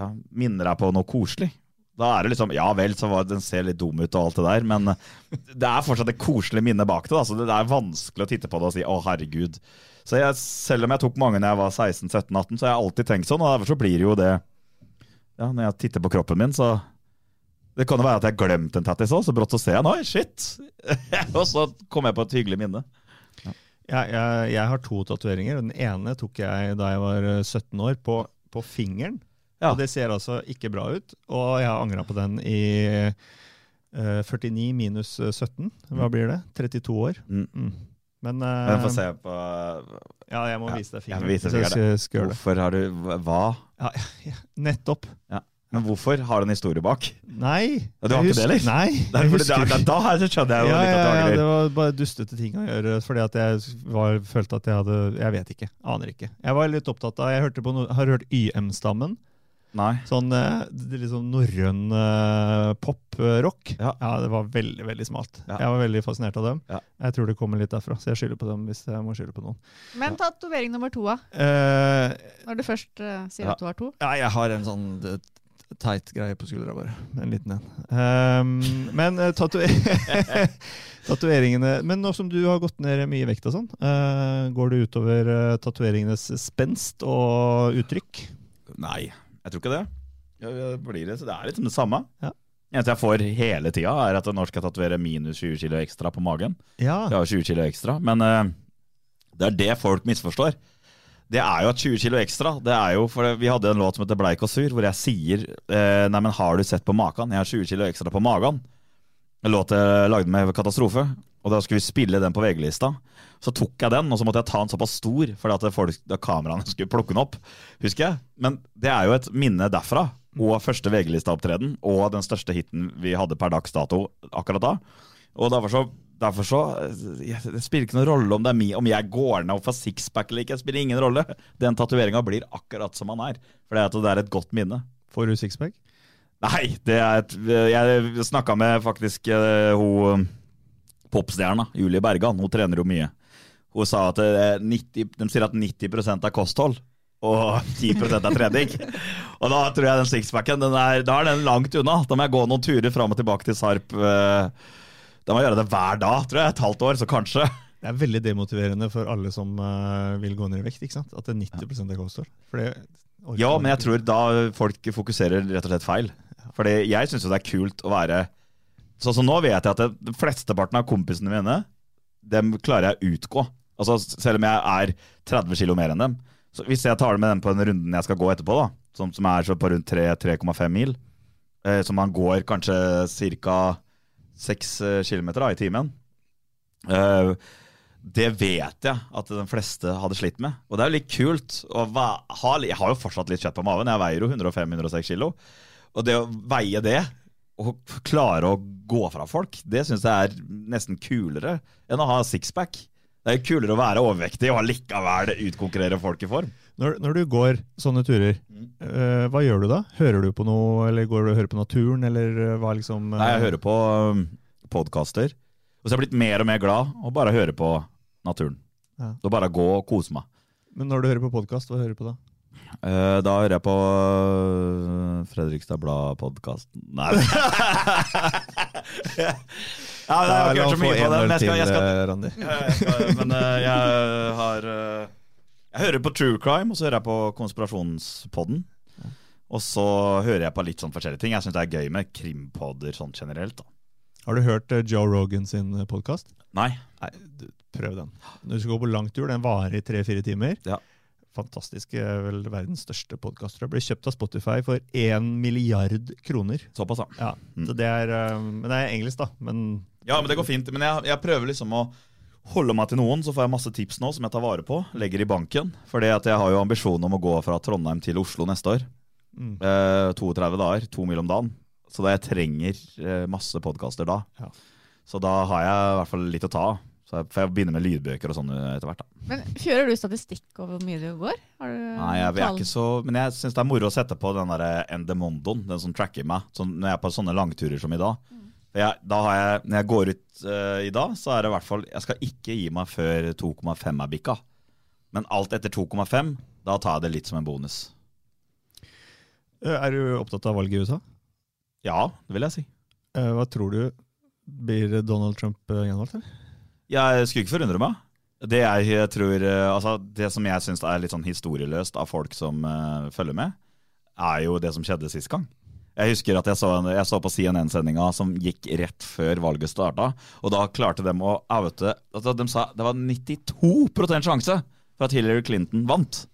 ja, minner deg på noe koselig. Da er det liksom Ja vel, så var, den ser litt dum ut og alt det der, men det er fortsatt et koselig minne bak det. Da. Så det er vanskelig å titte på det og si 'å, herregud'. Så jeg, selv om jeg tok mange når jeg var 16-17-18, så har jeg alltid tenkt sånn, og derfor så blir det jo det Ja, når jeg titter på kroppen min, så Det kan jo være at jeg har glemt en tattis òg, så brått så ser jeg Oi, shit! og så kom jeg på et hyggelig minne. Jeg, jeg, jeg har to tatoveringer. Den ene tok jeg da jeg var eh, 17 år, på, på fingeren. Ja. Og det ser altså ikke bra ut. Og jeg har angra på den i uh, 49 minus 17. Hva blir det? 32 år. Mm. Mm. Men, uh, Men få se på Ja, jeg må Ja, vise deg fingeren. skal gjøre det. Hvorfor har du Hva? Ja, ja, nettopp. Men hvorfor? Har du en historie bak? Nei. Ja, du har ikke det, eller? Nei. Det er da, husker da, da skjønner jeg jo ja, litt at du du ja, angrer. det var bare dustete ting å gjøre. Fordi at jeg var, følte at jeg hadde Jeg vet ikke. Aner ikke. Jeg var litt opptatt av Jeg hørte på no, har hørt YM-stammen. Nei. sånn liksom norrøn uh, pop-rock. Ja. Ja. det var veldig veldig smalt. Ja. Jeg var veldig fascinert av dem. Ja. Jeg tror det kommer litt derfra, så jeg skylder på dem hvis jeg må skylde på noen. Men tatovering nummer to, da? Uh, Når du først uh, sier Ja. at du har to? ja, jeg har en sånn teit greie på skuldra, bare. En liten en. Um, men uh, tatoveringene Men nå som du har gått ned mye vekt og sånn, uh, går det utover uh, tatoveringenes spenst og uttrykk? Nei, jeg tror ikke det. Ja, ja, det blir det, så det er liksom det samme. Ja. Eneste jeg får hele tida, er at når skal jeg tatovere minus 20 kilo ekstra på magen. Ja. Jeg har 20 kilo ekstra, men uh, det er det folk misforstår. Det er jo at 20 kilo ekstra det er jo, for Vi hadde en låt som heter Bleik og sur, hvor jeg sier eh, Nei, men har du sett på maken? Jeg har 20 kilo ekstra på magen. En låt jeg lagde med Katastrofe. Og da skulle vi spille den på VG-lista. Så tok jeg den, og så måtte jeg ta den såpass stor fordi at folk, da kameraene skulle plukke den opp. Husker jeg. Men det er jo et minne derfra. Og første VG-listaopptreden. Og den største hiten vi hadde per dags dato akkurat da. Og derfor så, derfor så eh, Det spiller ikke noen rolle om, det er mi, om jeg går ned og får sixpack eller ikke. Det spiller ingen rolle. Den tatoveringa blir akkurat som han er. For det er, et godt minne. Får du sixpack? Nei, det er et, jeg snakka med faktisk uh, hun popstjerna, Julie Bergan. Hun trener jo mye. Hun sa at eh, 90, de sier at 90% er kosthold. Og 10% er trening. og da tror jeg den sixpacken den er, da er den langt unna. Da må jeg gå noen turer fram og tilbake til Sarp. eh, Da må jeg gjøre det hver dag, tror jeg. Et halvt år, så kanskje. Det er veldig demotiverende for alle som uh, vil gå ned i vekt. ikke sant? At det er 90 er det Ja, men jeg tror da folk fokuserer rett og slett feil. Fordi jeg syns jo det er kult å være Sånn som nå vet jeg at flesteparten av kompisene mine, dem klarer jeg å utgå. Altså Selv om jeg er 30 kilo mer enn dem. Så Hvis jeg tar det med dem på den runden jeg skal gå etterpå, da som, som er så på rundt 3-3,5 mil, eh, som man går kanskje ca. 6 km da, i timen Uh, det vet jeg at de fleste hadde slitt med. Og det er jo litt kult. Jeg har jo fortsatt litt kjøtt på maven. Jeg veier jo 105-106 kilo. Og det å veie det, og klare å gå fra folk, det syns jeg er nesten kulere enn å ha sixpack. Det er jo kulere å være overvektig og allikevel utkonkurrere folk i form. Når, når du går sånne turer, eh, hva gjør du da? Hører du på noe, eller går du og hører på naturen, eller eh, hva liksom eh, Nei, jeg hører på um, podkaster. Og så er jeg blitt mer og mer glad og bare hører på naturen. Ja. Da bare gå og kose meg. Men når du hører på podkast, hva hører du på da? Eh, da hører jeg på uh, Fredrikstad Blad-podkasten Nei Ja, jeg har ikke hørt så mye på den. jeg skal, jeg skal, eh, Randi. jeg skal Men eh, jeg har eh, Jeg hører på True Crime, og så hører jeg på Konspirasjonspodden. Og så hører jeg på litt sånn forskjellige ting. Jeg syns det er gøy med krimpodder sånn generelt. da Har du hørt eh, Joe Rogan sin podkast? Nei. Nei, du, prøv den. Når du skal gå på langtur, den varer i tre-fire timer. Ja. Fantastisk. eh, Vel verdens største podkast. Ble kjøpt av Spotify for én milliard kroner. Såpass, ja. Mm. så det er, eh, Men det er engelsk, da. Men Ja, men det går fint. Men jeg, jeg prøver liksom å holde meg til noen, så får jeg masse tips nå som jeg tar vare på. Legger i banken. Fordi jeg har jo ambisjon om å gå fra Trondheim til Oslo neste år. mm. Eh, 32 dager, to mil om dagen. Så da jeg trenger eh, masse podkaster da. Ja. Så da har jeg i hvert fall litt å ta av. Så jeg får jeg begynne med lydbøker og sånn etter hvert. da. Men Kjører du statistikk over hvor mye det går? Har du Nei, jeg, jeg er ikke så Men jeg syns det er moro å sette på den der Endemondoen, den som tracker meg, sånn, når jeg er på sånne langturer som i dag. Mm. jeg, da har jeg, når jeg går ut uh, i dag, så er det i hvert fall Jeg skal ikke gi meg før 2,5 er bikka. Men alt etter 2,5, da tar jeg det litt som en bonus. Eh, Er du opptatt av valget i USA? Ja, det vil jeg si. Eh, Hva tror du? Blir Donald Trump eh, gjenvalgt, eller? Jeg skulle ikke forundre meg. Det jeg tror eh, Altså, det som jeg syns er litt sånn historieløst av folk som uh, følger med, er jo det som skjedde sist gang. Jeg husker at jeg så, jeg så på CNN-sendinga som gikk rett før valget starta, og da klarte de å oute altså De sa det var 92 sjanse for at Hillary Clinton vant.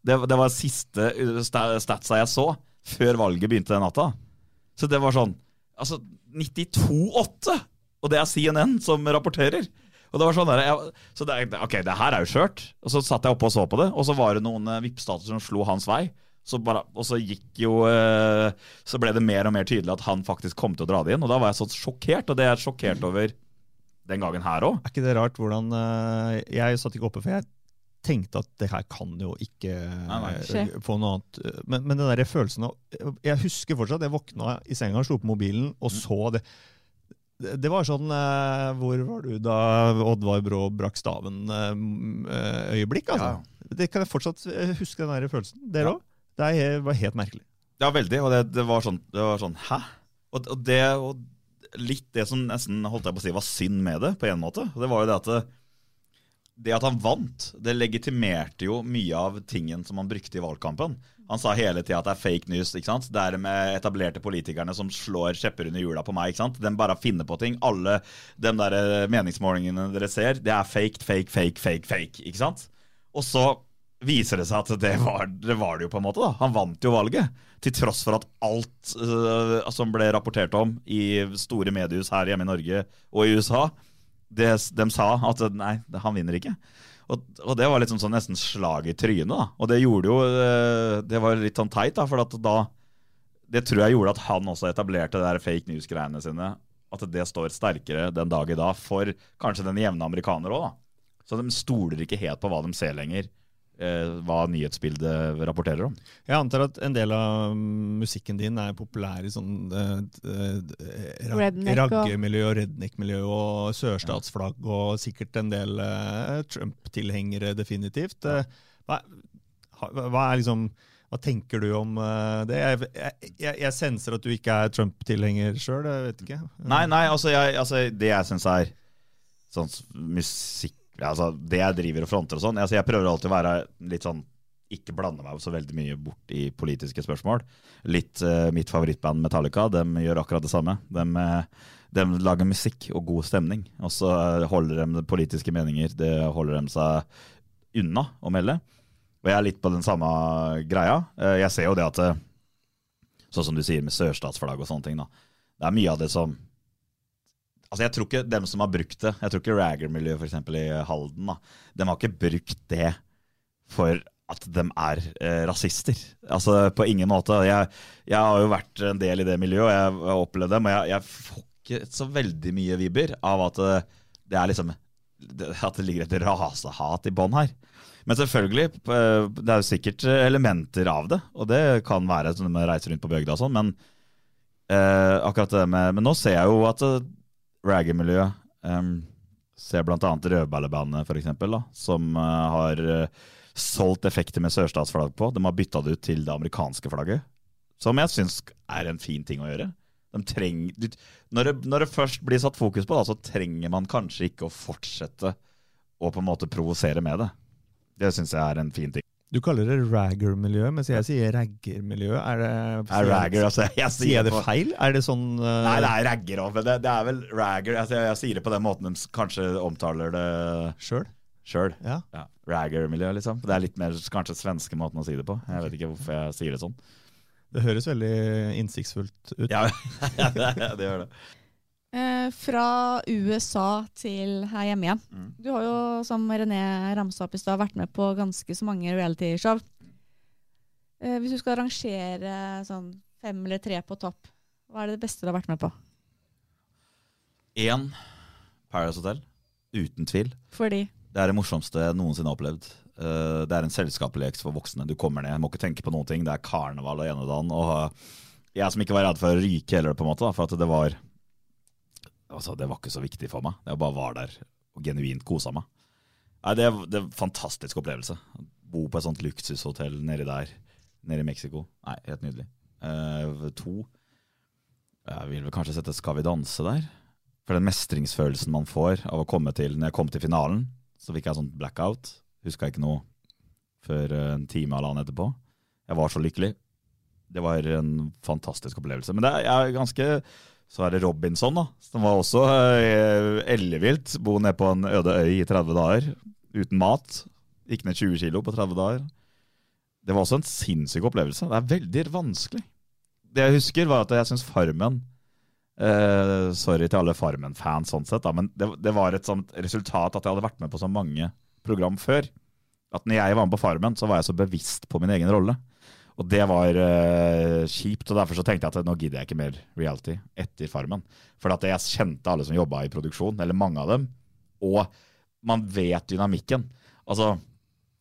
Det, det var siste uh, statsa jeg så før valget begynte den natta. Så det var sånn Altså, 92-8! Og det er CNN som rapporterer. Og det var sånn der, jeg, så det, Ok, det her er jo skjørt. Og så satt jeg oppe og så på det, og så var det noen uh, vippstater som slo hans vei. Så bare, og så gikk jo eh, Så ble det mer og mer tydelig at han faktisk kom til å dra det inn. Og da var jeg så sjokkert, og det er jeg sjokkert over den gangen her òg. Er ikke det rart hvordan eh, Jeg satt ikke oppe, for jeg tenkte at det her kan jo ikke Nei, nei. eh, få noe annet. Men, men den der følelsen av Jeg husker fortsatt jeg våkna i senga, slo på mobilen og Mm. så det. Det var sånn eh, Hvor var du da Oddvar Brå brakk staven-øyeblikk? altså. Det kan jeg fortsatt eh, huske den der følelsen. Dere Ja. Det var helt merkelig. Ja, veldig. Og det, det, var, sånn, det var sånn Hæ? Og, og det og litt det som nesten holdt jeg på å si var synd med det, på en måte. Det var jo det at det, det at han vant, det legitimerte jo mye av tingen som han brukte i valgkampen. Han sa hele tida at det er fake news. ikke sant? Det er med etablerte politikerne som slår kjepper under hjula på meg. ikke sant? De bare finner på ting. Alle de der eh, meningsmålingene dere ser, det er fake, fake, fake, fake, fake. ikke sant? Og så viser det seg at det var, det var det jo på en måte. da. Han vant jo valget. Til tross for at alt uh, som ble rapportert om i store mediehus her hjemme i Norge og i USA, det, de sa at nei, han vinner ikke. Og, og det var liksom sånn nesten slag i trynet. da. Og det gjorde jo øh, Det var litt sånn teit, da. For da Det tror jeg gjorde at han også etablerte det der fake news-greiene sine. At det står sterkere den dag i dag for kanskje den jevne amerikaner òg, da. Så de stoler ikke helt på hva de ser lenger. Eh, hva nyhetsbildet rapporterer om. Jeg antar at en del av musikken din er populær i sånn eh, eh, rag- raggemiljø og redneck-miljø og sørstatsflagg og sikkert en del eh, Trump-tilhengere, definitivt. Eh, Hva, hva er liksom hva tenker du om det? Jeg, jeg, jeg, senser at du ikke er Trump-tilhenger sjøl. Nei, nei, altså, jeg, altså det jeg syns er sånn s- musikk Altså det jeg driver og fronter og sånn altså, Jeg prøver alltid å være litt sånn Ikke blande meg så veldig mye bort i politiske spørsmål. Litt uh, mitt favorittband Metallica, de gjør akkurat det samme. De, eh, de lager musikk og god stemning, og så eh, holder de politiske meninger Det holder de seg unna å melde. Og jeg er litt på den samme greia. Jeg ser jo det at Sånn som du sier med sørstatsflagg og sånne ting. da Det er mye av det som Altså Jeg tror ikke dem som har brukt det Jeg tror ikke Ragger-miljøet eksempel i Halden da De har ikke brukt det for at de er eh, rasister. Altså På ingen måte. Jeg, jeg har jo vært en del i det miljøet, og jeg har opplevd dem, og jeg, jeg får ikke så veldig mye vibber av at det, det er liksom At det ligger et rasehat i bånn her. Men selvfølgelig, eh, det er jo sikkert elementer av det, og det kan være når man reiser rundt på bygda og sånn, men eh, akkurat det med Men nå ser jeg jo at ragger-miljøet um, ser annet Rødballebandet, eksempel, som uh, har uh, solgt effekter med sørstatsflagg på. De har bytta det ut til det amerikanske flagget, som jeg syns er en fin ting å gjøre. De treng, du, når, det, når det først blir satt fokus på, da, så trenger man kanskje ikke å fortsette å på en måte provosere med det. Det syns jeg er en fin ting. Du kaller det ragger-miljø, mens jeg sier ragger-miljø. Er det, Er ragger, altså, jeg Sier jeg det på- feil? Er det sånn uh... Nei, det er ragger òg, men det, det er vel ragger. Altså, jeg, jeg sier det på den måten de kanskje omtaler det sjøl? sjøl. Ja. Ja, Ragger-miljø, liksom. Det er litt mer kanskje svenske måten å si det på. Jeg vet ikke hvorfor jeg sier det sånn. Det høres veldig innsiktsfullt ut. Ja, det gjør det. Eh, fra USA til her hjemme igjen. Mm. Du har jo, som René ramsa opp i stad, vært med på ganske så mange realityshow. Eh, hvis du skal rangere sånn fem eller tre på topp, hva er det beste du har vært med på? Én Paradise Hotel. Uten tvil. Fordi Det er det morsomste jeg noensinne har opplevd. Uh, Det er en selskapslek for voksne. Du kommer ned, må ikke tenke på noen ting. Det er karneval og enedan. Og uh, jeg som ikke var redd for å ryke heller, på en måte, da, for at det var Altså, det var ikke så viktig for meg. Jeg bare var der og genuint kosa meg. Nei, det, det er en fantastisk opplevelse. Bo på et sånt luksushotell nedi der, nede i Mexico. Nei, helt nydelig. Uh, to Jeg vil vel kanskje sette Skal vi danse der. For den mestringsfølelsen man får av å komme til Når jeg kom til finalen, så fikk jeg sånn blackout. Huska ikke noe før eh, en time eller annen etterpå. Jeg var så lykkelig. Det var en fantastisk opplevelse. Men det er, jeg er ganske Så er det Robinson, da. Som var også eh, ellevilt. Bo nede på en øde øy i 30 dager uten mat. Gikk ned 20 kilo på 30 dager. Det var også en sinnssyk opplevelse. Det er veldig vanskelig. Det jeg husker, var at jeg syns Farmen eh, Sorry til alle Farmen-fans, sånn sett, da, men det, det var et sånt resultat at jeg hadde vært med på så mange program før. At når jeg var med på Farmen, så var jeg så bevisst på min egen rolle. Og det var uh, kjipt, og derfor så tenkte jeg at nå gidder jeg ikke mer reality etter Farmen. For at jeg kjente alle som jobba i produksjon, eller mange av dem, og man vet dynamikken. Altså,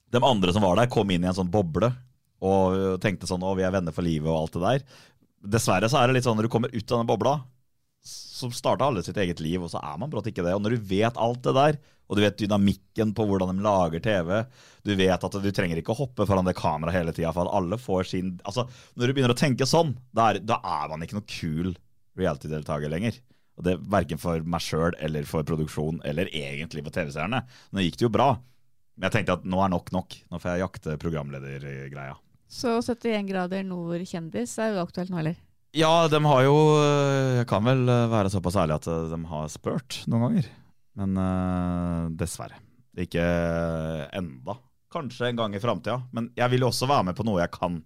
de andre som var der, kom inn i en sånn boble og tenkte sånn 'Å, vi er venner for livet', og alt det der. Dessverre så er det litt sånn når du kommer ut av den bobla, så starter alle sitt eget liv, og så er man brått ikke det. Og når du vet alt det der, og du vet dynamikken på hvordan de lager TV, du vet at du trenger ikke å hoppe foran det kameraet hele tida, for alle får sin Altså, når du begynner å tenke sånn, da er, da er man ikke noe kul reality-deltaker lenger. Og det Verken for meg sjøl eller for produksjon eller egentlig for TV-seerne. Nå gikk det jo bra, men jeg tenkte at nå er nok nok. Nå får jeg jakte programledergreia. Så 71 grader nord kjendis er jo aktuelt nå, eller? Ja, de har jo Jeg kan vel være såpass ærlig at de har spurt noen ganger. Men uh, dessverre. Ikke enda. Kanskje en gang i framtida. Men jeg vil jo også være med på noe jeg kan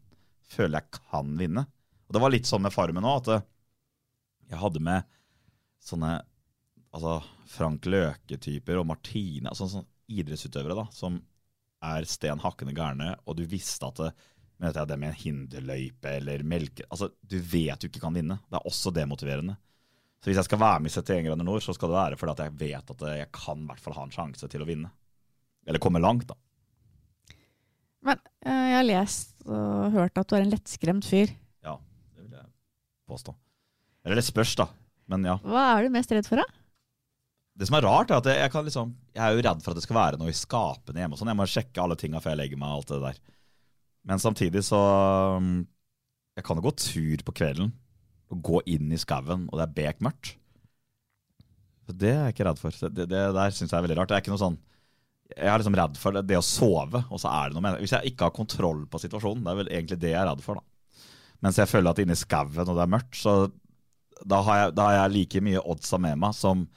føle jeg kan vinne. Og det var litt sånn med Farmen òg, at jeg hadde med sånne altså Frank Løke-typer og Martine, altså sånne idrettsutøvere da, som er sten hakkende gærne, og du visste at det, men det med en hinderløype eller melke altså Du vet du ikke kan vinne. Det er også demotiverende. Så hvis jeg skal være med i 71 grader nord, så skal det være fordi at jeg vet at jeg kan i hvert fall ha en sjanse til å vinne. Eller komme langt, da. Men eh, jeg har lest og hørt at du er en lettskremt fyr. Ja, det vil jeg påstå. Eller det spørs, da. Men ja. Hva er du mest redd for, da? Det som er rart, er at jeg, kan liksom, jeg er jo redd for at det skal være noe i skapene hjemme. og sånn. Jeg må sjekke alle tinga før jeg legger meg. og alt det der. Men samtidig så um, Jeg kan jo gå tur på kvelden og gå inn i skauen, og det er bekmørkt. Det er jeg ikke redd for. Det, det der syns jeg er veldig rart. Det er ikke noe sånn Jeg er liksom redd for det, det å sove, og så er det noe med det. Hvis jeg ikke har kontroll på situasjonen, det er vel egentlig det jeg er redd for, da. Mens jeg føler at inne i skauen og det er mørkt, så da har, jeg, da har jeg like mye oddsa med meg som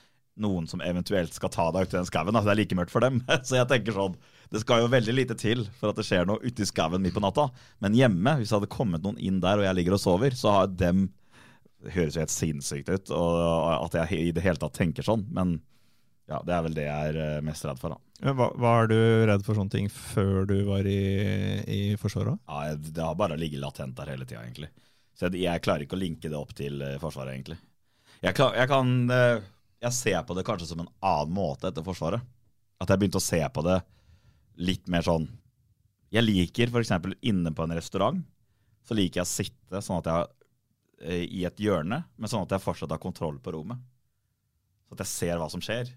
noen som eventuelt skal ta deg ut i den skauen. Det er like mørkt for dem. Så jeg tenker sånn, det skal jo veldig lite til for at det skjer noe ute i skauen midt på natta. Men hjemme, hvis det hadde kommet noen inn der og jeg ligger og sover, så har dem Det høres jo helt sinnssykt ut og at jeg i det hele tatt tenker sånn, men ja, det er vel det jeg er eh, mest redd for. da. Hva, er du redd for sånne ting før du var i, i Forsvaret? Ja, Det har bare ligget latent der hele tida, egentlig. Så jeg, jeg, klarer ikke å linke det opp til uh, Forsvaret, egentlig. Jeg kan, jeg, kan uh, jeg ser på det kanskje som en annen måte etter Forsvaret. At jeg begynte å se på det litt mer sånn Jeg liker f.eks. inne på en restaurant, så liker jeg å sitte sånn at jeg i et hjørne, men sånn at jeg fortsatt har kontroll på rommet. Så at jeg ser hva som skjer.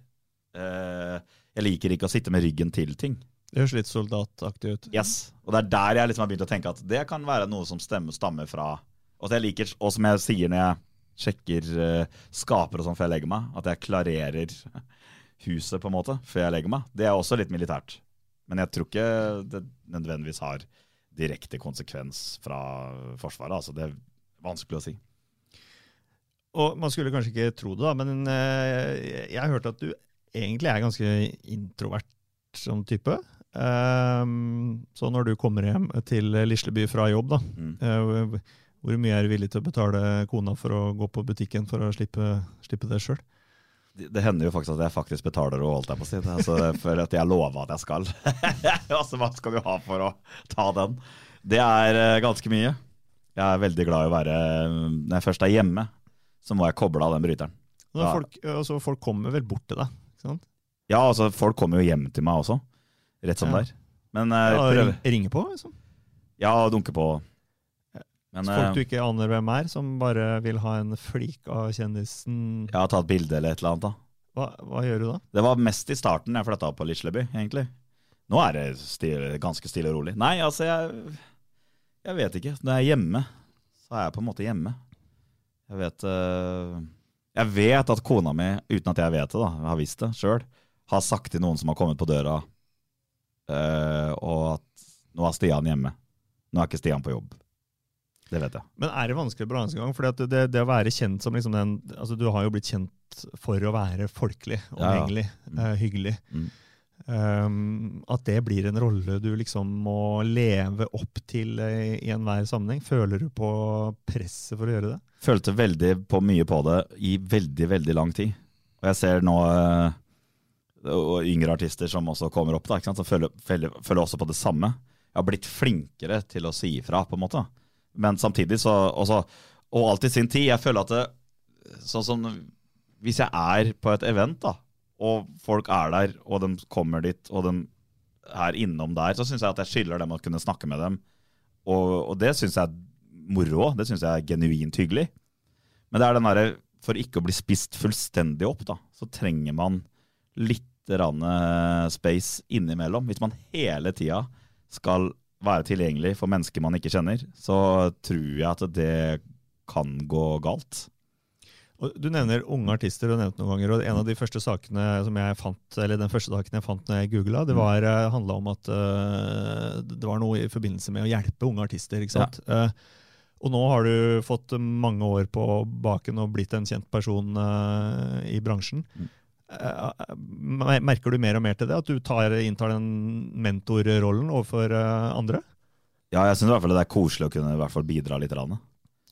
jeg liker ikke å sitte med ryggen til ting. Det høres litt soldataktig ut. Yes, Og det er der jeg liksom har begynt å tenke at det kan være noe som stemmer, stammer fra Og, jeg liker, og som jeg sier når jeg sjekker uh, skaper og sånn før jeg legger meg, at jeg klarerer huset på en måte før jeg legger meg. Det er også litt militært. Men jeg tror ikke det nødvendigvis har direkte konsekvens fra Forsvaret. altså Det vanskelig å si. Og Man skulle kanskje ikke tro det, da, men uh, jeg har hørt at du egentlig er ganske introvert som type. Um, så når du kommer hjem til Lisleby fra jobb, da, Mm. uh, hvor mye er du villig til å betale kona for å gå på butikken for å slippe, slippe det sjøl? Det, hender jo faktisk at jeg faktisk betaler og holdt jeg på å si. det, Altså, for at jeg lover at jeg skal. altså, Hva skal du ha for å ta den? Det er eh, ganske mye. Jeg er veldig glad i å være Når jeg først er hjemme, så må jeg koble av den bryteren. Da, Folk, altså, folk kommer vel bort til deg? ikke sant? Ja, altså folk kommer jo hjem til meg også, rett som Ja. der. er. Men eh, Ja, prøv- ring, ringe på? Liksom. Ja, dunke på. Men folk eh, du ikke aner hvem er, som bare vil ha en flik av kjendisen. Ja, ta et bilde eller et eller annet. da. Hva, hva gjør du da? Det var mest i starten jeg flytta på Lisleby, egentlig. Nå er det stille, ganske stille og rolig. Nei, altså, jeg, jeg vet ikke. Når jeg er hjemme, så er jeg på en måte hjemme. Jeg vet eh, Jeg vet at kona mi, uten at jeg vet det, da, jeg har visst det sjøl, har sagt til noen som har kommet på døra, eh, og at nå er Stian hjemme. Nå er ikke Stian på jobb. Det vet jeg. Men er det vanskelig balansegang? For det, det, det å være kjent som liksom den altså Du har jo blitt kjent for å være folkelig, Ja, ja. Mm. uh, hyggelig. Mm. Um, at det blir en rolle du liksom må leve opp til eh, i enhver sammenheng. Føler du på presset for å gjøre det? følte veldig på mye på det i veldig, veldig lang tid. Og jeg ser nå uh, yngre artister som også kommer opp, da, som føler, føler, føler også på det samme. Jeg har blitt flinkere til å si ifra, på en måte. Men samtidig så også, Og alt i sin tid. Jeg føler at det, sånn som Hvis jeg er på et event, da, og folk er der, og de kommer dit, og de er innom der, så syns jeg at jeg skylder dem å kunne snakke med dem. Og, og det syns jeg er moro. Det syns jeg er genuint hyggelig. Men det er den derre For ikke å bli spist fullstendig opp, da, så trenger man litt rann, eh, space innimellom. Hvis man hele tida skal være tilgjengelig for mennesker man ikke kjenner, så tror jeg at det kan gå galt. Og Du nevner unge artister, du har nevnt noen ganger, og en av de første sakene som jeg fant, eller den første saken jeg fant når jeg googla, det var, uh, handla om at uh, det var noe i forbindelse med å hjelpe unge artister. ikke sant? Ja. Uh, og nå har du fått mange år på baken og blitt en kjent person uh, i bransjen. Mm. Merker du mer og mer til det? At du tar, inntar den mentorrollen overfor andre? Ja, jeg syns det er koselig å kunne i hvert fall bidra litt. Rann.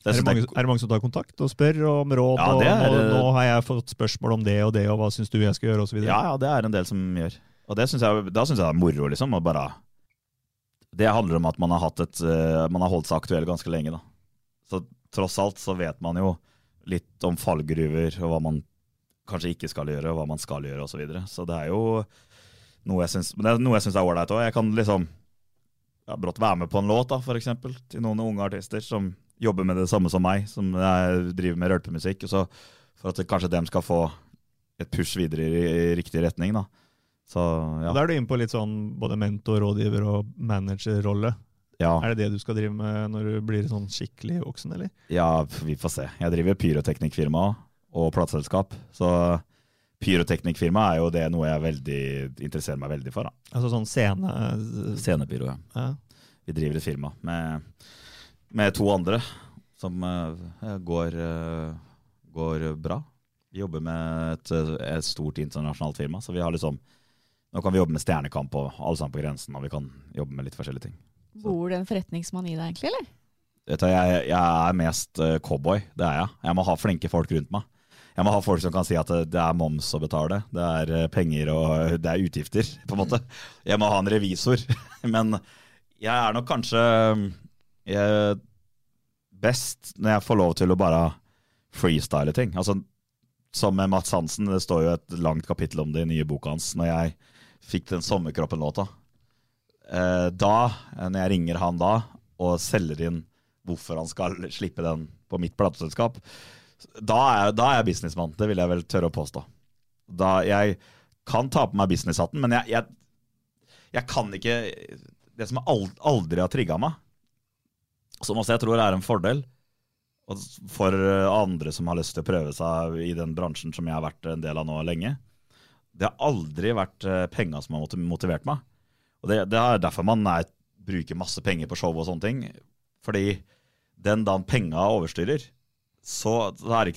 Det er, det mange, er, det mange, som tar kontakt og spør om råd? Ja, er, og, nå, har jeg fått spørsmål om det og det, og hva syns du jeg skal gjøre? Og så ja, ja, det er en del som gjør. Og synes jeg, da syns jeg det er moro, liksom. Og bare, det handler om at man har, et, man har holdt seg aktuell ganske lenge. da. Så tross alt så vet man jo litt om fallgruver og hva man kanskje ikke skal gjøre, og hva man skal gjøre osv. Så, videre. så det er jo noe jeg syns, er ålreit òg. Jeg kan liksom ja, brått være med på en låt, da, eksempel, til noen unge artister som jobber med det samme som meg, som driver med rølpemusikk. Så for at kanskje dem skal få et push videre i, i riktig retning. da. Så, ja. Da er du inne på litt sånn både mentor, rådgiver og managerrolle. Ja. Er det det du skal drive med når du blir sånn skikkelig voksen, eller? Ja, vi får se. Jeg driver pyroteknikkfirma og plateselskap. Så pyroteknikkfirma er jo det noe jeg veldig, interesserer meg veldig for. Da. Altså sånn scene... Scenepyro, ja. ja. Vi driver et firma med, med to andre som uh, går, uh, går, bra. Vi jobber med et, et, stort internasjonalt firma, så vi har liksom Nå kan vi jobbe med Stjernekamp og Alle sammen på grensen, og vi kan jobbe med litt forskjellige ting. Bor det en forretningsmann i deg, egentlig, eller? Du, jeg, jeg er mest uh, cowboy, det er jeg. Jeg må ha flinke folk rundt meg. Jeg må ha folk som kan si at det er moms å betale, det er penger og det er utgifter, på en måte. Jeg må ha en revisor. Men jeg er nok kanskje jeg, best når jeg får lov til å bare freestyle ting. Altså, som med Mats Hansen, det står jo et langt kapittel om det i nye boka hans, når jeg fikk den Sommerkroppen-låta eh, da, eh, når jeg ringer han da og selger inn hvorfor han skal slippe den på mitt plateselskap, da er, da er jeg businessmann. Det vil jeg vel tørre å påstå. Da Jeg kan ta på meg businesshatten, men jeg, jeg, jeg, kan ikke Det som aldri har trigga meg, som også jeg tror er en fordel for andre som har lyst til å prøve seg i den bransjen som jeg har vært en del av nå lenge Det har aldri vært eh, penga som har motivert meg. Og det, det er derfor man er, bruker masse penger på show og sånne ting. Fordi den dagen penga overstyrer, så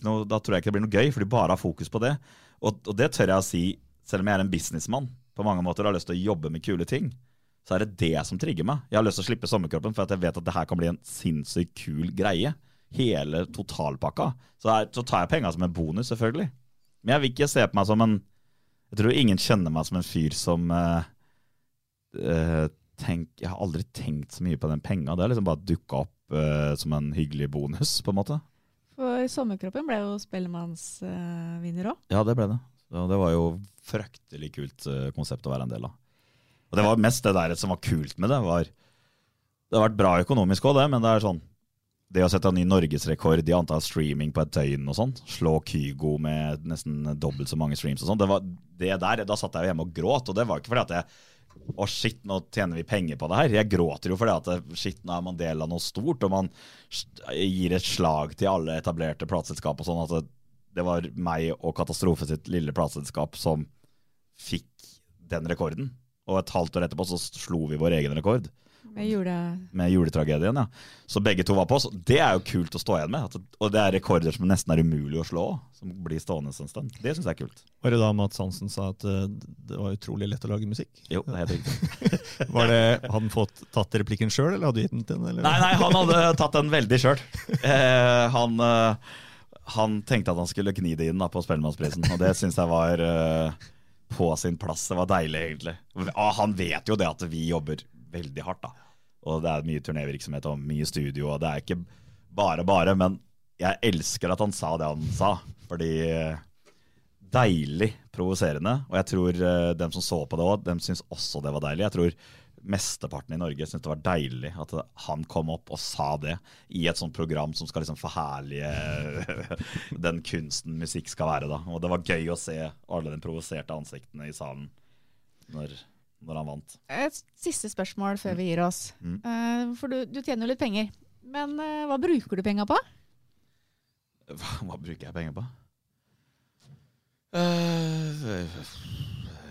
noe, da tror jeg ikke det blir noe gøy, for de bare har fokus på det. Og, og, det tør jeg å si, selv om jeg er en businessmann på mange måter og har lyst til å jobbe med kule ting. Så er det det som trigger meg. Jeg har lyst til å slippe sommerkroppen, for jeg vet at det her kan bli en sinnssykt kul greie. Hele totalpakka. Så, her, så tar jeg penga som en bonus, selvfølgelig. Men jeg vil ikke se på meg som en Jeg tror ingen kjenner meg som en fyr som uh, uh, tenk, Jeg har aldri tenkt så mye på den penga. Det har liksom bare dukka opp uh, som en hyggelig bonus, på en måte. For Sommerkroppen ble jo Spellemannsvinner òg. Ja, det ble det. Ja, det var jo fryktelig kult konsept å være en del av. Og det var mest det der som var kult med det. var Det har vært bra økonomisk òg, det, men det er sånn det å sette en ny norgesrekord i antall streaming på et døgn og sånn, slå Kygo med nesten dobbelt så mange streams og sånn, det, var, det der, da satt jeg jo hjemme og gråt. Og det var ikke fordi at jeg å shit, nå tjener vi penger på det her. Jeg gråter jo fordi at shit, nå er man del av noe stort, og man gir et slag til alle etablerte plateselskap og sånn. At det, det, var meg og Katastrofe sitt lille plateselskap som fikk den rekorden. Og et halvt år etterpå så slo vi vår egen rekord. Med, jule... med juletragedien, ja. Så begge to var på. Så det er jo kult å stå igjen med. Og det er rekorder som nesten er umulig å slå, som blir stående en stund. Det syns jeg er kult. Var det da Mats Hansen sa at uh, det var utrolig lett å lage musikk? Jo, det er helt riktig. var det, Hadde han fått tatt replikken sjøl, eller hadde du gitt den til den? Nei, nei, han hadde tatt den veldig sjøl. Eh, han, uh, han, tenkte at han skulle gni det inn da, på Spellemannsprisen, og det syns jeg var uh, på sin plass. Det var deilig, egentlig. Han vet jo det at vi jobber veldig hardt. da. Og det er mye turnévirksomhet og mye studio, og det er ikke bare bare. Men jeg elsker at han sa det han sa, fordi deilig provoserende. Og jeg tror uh, dem som så på det òg, dem syns også det var deilig. Jeg tror mesteparten i Norge syntes det var deilig at han kom opp og sa det i et sånt program som skal liksom forherlige den kunsten musikk skal være. da. Og det var gøy å se alle de provoserte ansiktene i salen når, når han vant. Et siste spørsmål før vi gir oss. Mm. Eh, for du, du tjener jo litt penger. Men eh, hva bruker du penga på? Hva, hva bruker jeg penger på? Uh,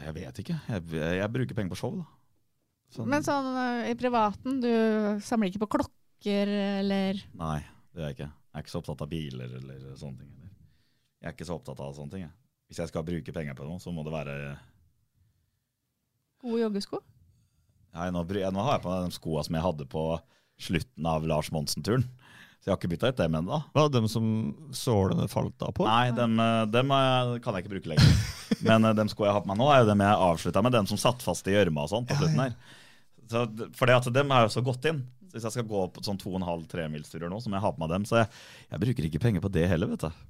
jeg vet ikke. Jeg, jeg bruker penger på show, da. Sånn- Men sånn eh, i privaten, du samler ikke på klokker eller Nei, det gjør jeg ikke. Jeg er ikke så opptatt av biler eller sånne ting. Eller. Jeg er ikke så opptatt av sånne ting. Jeg. Hvis jeg skal bruke penger på noe, så må det være gode joggesko? Nei, nå, nå har jeg på meg de skoa som jeg hadde på slutten av Lars Monsen-turen. Så jeg har ikke bytta ut dem ennå. Hva, dem som sålene falt av på? Nei, dem, eh, dem eh, kan jeg ikke bruke lenger. Men dem de skoene jeg har på meg nå, er jo dem jeg avslutta med. Dem som satt fast i gjørma og sånn på slutten her. Så, for det at dem har jo så gått inn. Så hvis jeg skal gå på sånn 2,5-3-milsturer nå, så må jeg ha på meg dem. Så jeg, jeg bruker ikke penger på det heller, vet du.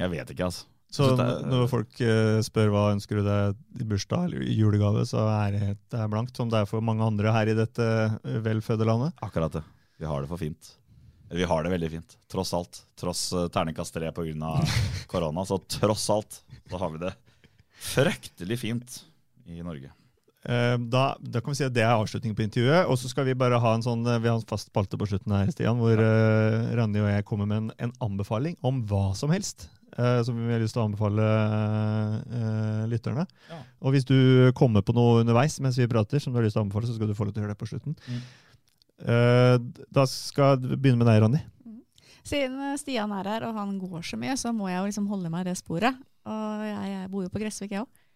Jeg vet ikke, altså. Så er- når folk eh, spør hva ønsker du deg i bursdag eller i julegave, så er det, det er blankt, som det er for mange andre her i dette eh, velfødde landet. Akkurat det. Vi har det for fint. Eller vi har det veldig fint, tross alt. Tross uh, terningkast tre pga. korona, så tross alt så har vi det fryktelig fint i Norge. Eh, Da, da kan vi si at det er avslutningen på intervjuet. Og så skal vi bare ha en sånn, eh, vi har en fast spalte på slutten her, Stian, hvor eh, Randi og jeg kommer med en, en anbefaling om hva som helst. Eh, som vi har lyst til å anbefale eh, lytterne. Ja. Og hvis du kommer på noe underveis mens vi prater, som du har lyst til å anbefale, så skal du få lov til å gjøre det på slutten. Mm. Eh, da skal jeg begynne med deg, Randi. Siden eh, Stian er her, og han går så mye, så må jeg jo liksom holde meg i det sporet. Og jeg, jeg bor jo på Gressvik, jeg òg.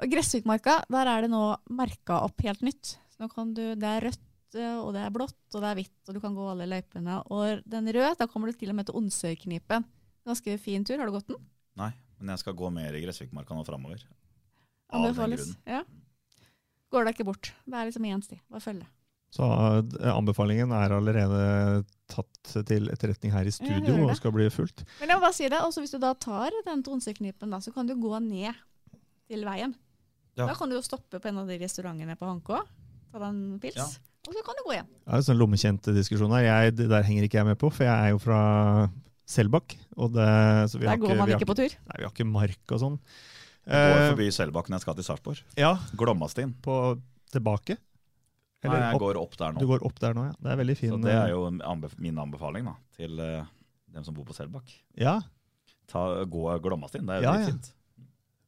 Og Gressvikmarka, der er det nå merka opp helt nytt. Så nå kan du, det er rødt, eh, og det er blått, og det er hvitt, og du kan gå alle løypene. Og den røde, da kommer du til og med til Onsøyknipen. Ganske fin tur. Har du gått den? Nei, men jeg skal gå mer i Gressvikmarka nå framover. Av den Anbefales. grunnen. Ja. Går deg ikke bort. Det er liksom én sti. Bare følg det. Så eh, anbefalingen er allerede tatt til etterretning her i studio og skal bli fulgt. Men jeg må bare si det, også hvis du da tar den tronseknipen, så kan du gå ned til veien. Ja. Da kan du jo stoppe på en av de restaurantene på Hankå, ta deg en pils, Ja. og så kan du gå hjem. Det er en sånn lommekjent diskusjon her. Jeg, det der henger ikke jeg med på, for jeg er jo fra Selbakk. Og det, så vi Der går ikke, man ikke på tur. Nei, vi har ikke mark og sånn. Jeg går Eh, forbi Selbakk når jeg skal til Sarpsborg. ja, Glommastien. på tilbake. Nei, jeg opp, går opp der nå. du går opp der nå, ja. Det er veldig fin. Så det er eh, jo anbef min anbefaling da, til uh, dem som bor på Selbakk. Ja, Ta, gå Glommastien, det er jo Ja, ja. dritfint.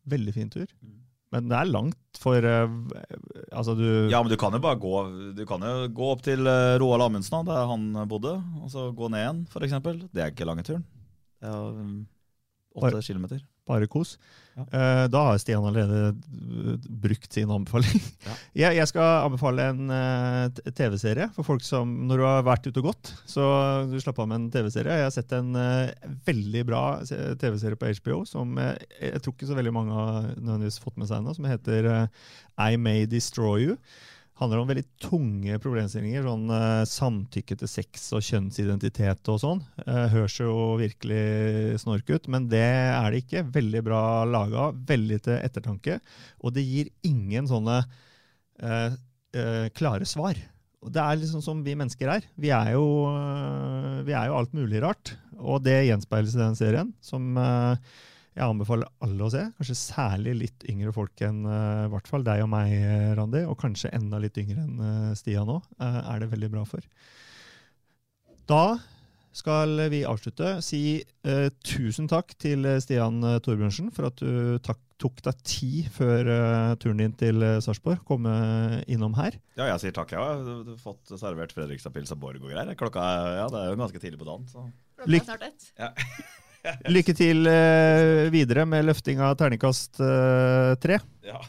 veldig fin tur. Mm. Men det er langt for eh, Altså, du Ja, men du kan jo bare gå Du kan jo gå opp til eh, Roald Amundsen, der han bodde, og så gå ned igjen, f.eks. Det er ikke lange turen. Det er um, åtte kilometer. Bare kos. Ja. Eh, da har Stian allerede eh, brukt sin anbefaling. Ja. Jeg, jeg skal anbefale en eh, TV-serie for folk som Når du har vært ute og gått, så du slapp av med en TV-serie. Jeg har sett en veldig bra TV-serie på HBO som jeg tror ikke så veldig mange har nødvendigvis fått med seg ennå, som heter I May Destroy You. Handler om veldig tunge problemstillinger, sånn uh, samtykke til sex og kjønnsidentitet og sånn. Uh, høres jo virkelig snork ut, men det er det ikke. Veldig bra laga, veldig til ettertanke. Og det gir ingen sånne uh, klare svar. Det er liksom som vi mennesker er. Vi er jo, vi er jo alt mulig rart. Og det gjenspeiles i den serien, som eh, jeg anbefaler alle å se. Kanskje særlig litt yngre folk enn eh, i hvert fall deg og meg, eh, Randi. Og kanskje enda litt yngre enn eh, Stian òg. er det veldig bra for. Da skal vi avslutte. Si uh, tusen takk til Stian Torbjørnsen for at du takk, tok deg tid før uh, turen din til uh, Sarpsborg. Komme innom her. Ja, jeg sier takk. Jeg har fått servert Fredrikstad-pils og Borg og greier. Klokka ja, det er jo ganske tidlig på dagen. Så. Lykke- Klokka er snart ett. Lykke til eh, videre med løfting av terningkast eh, tre. Ja.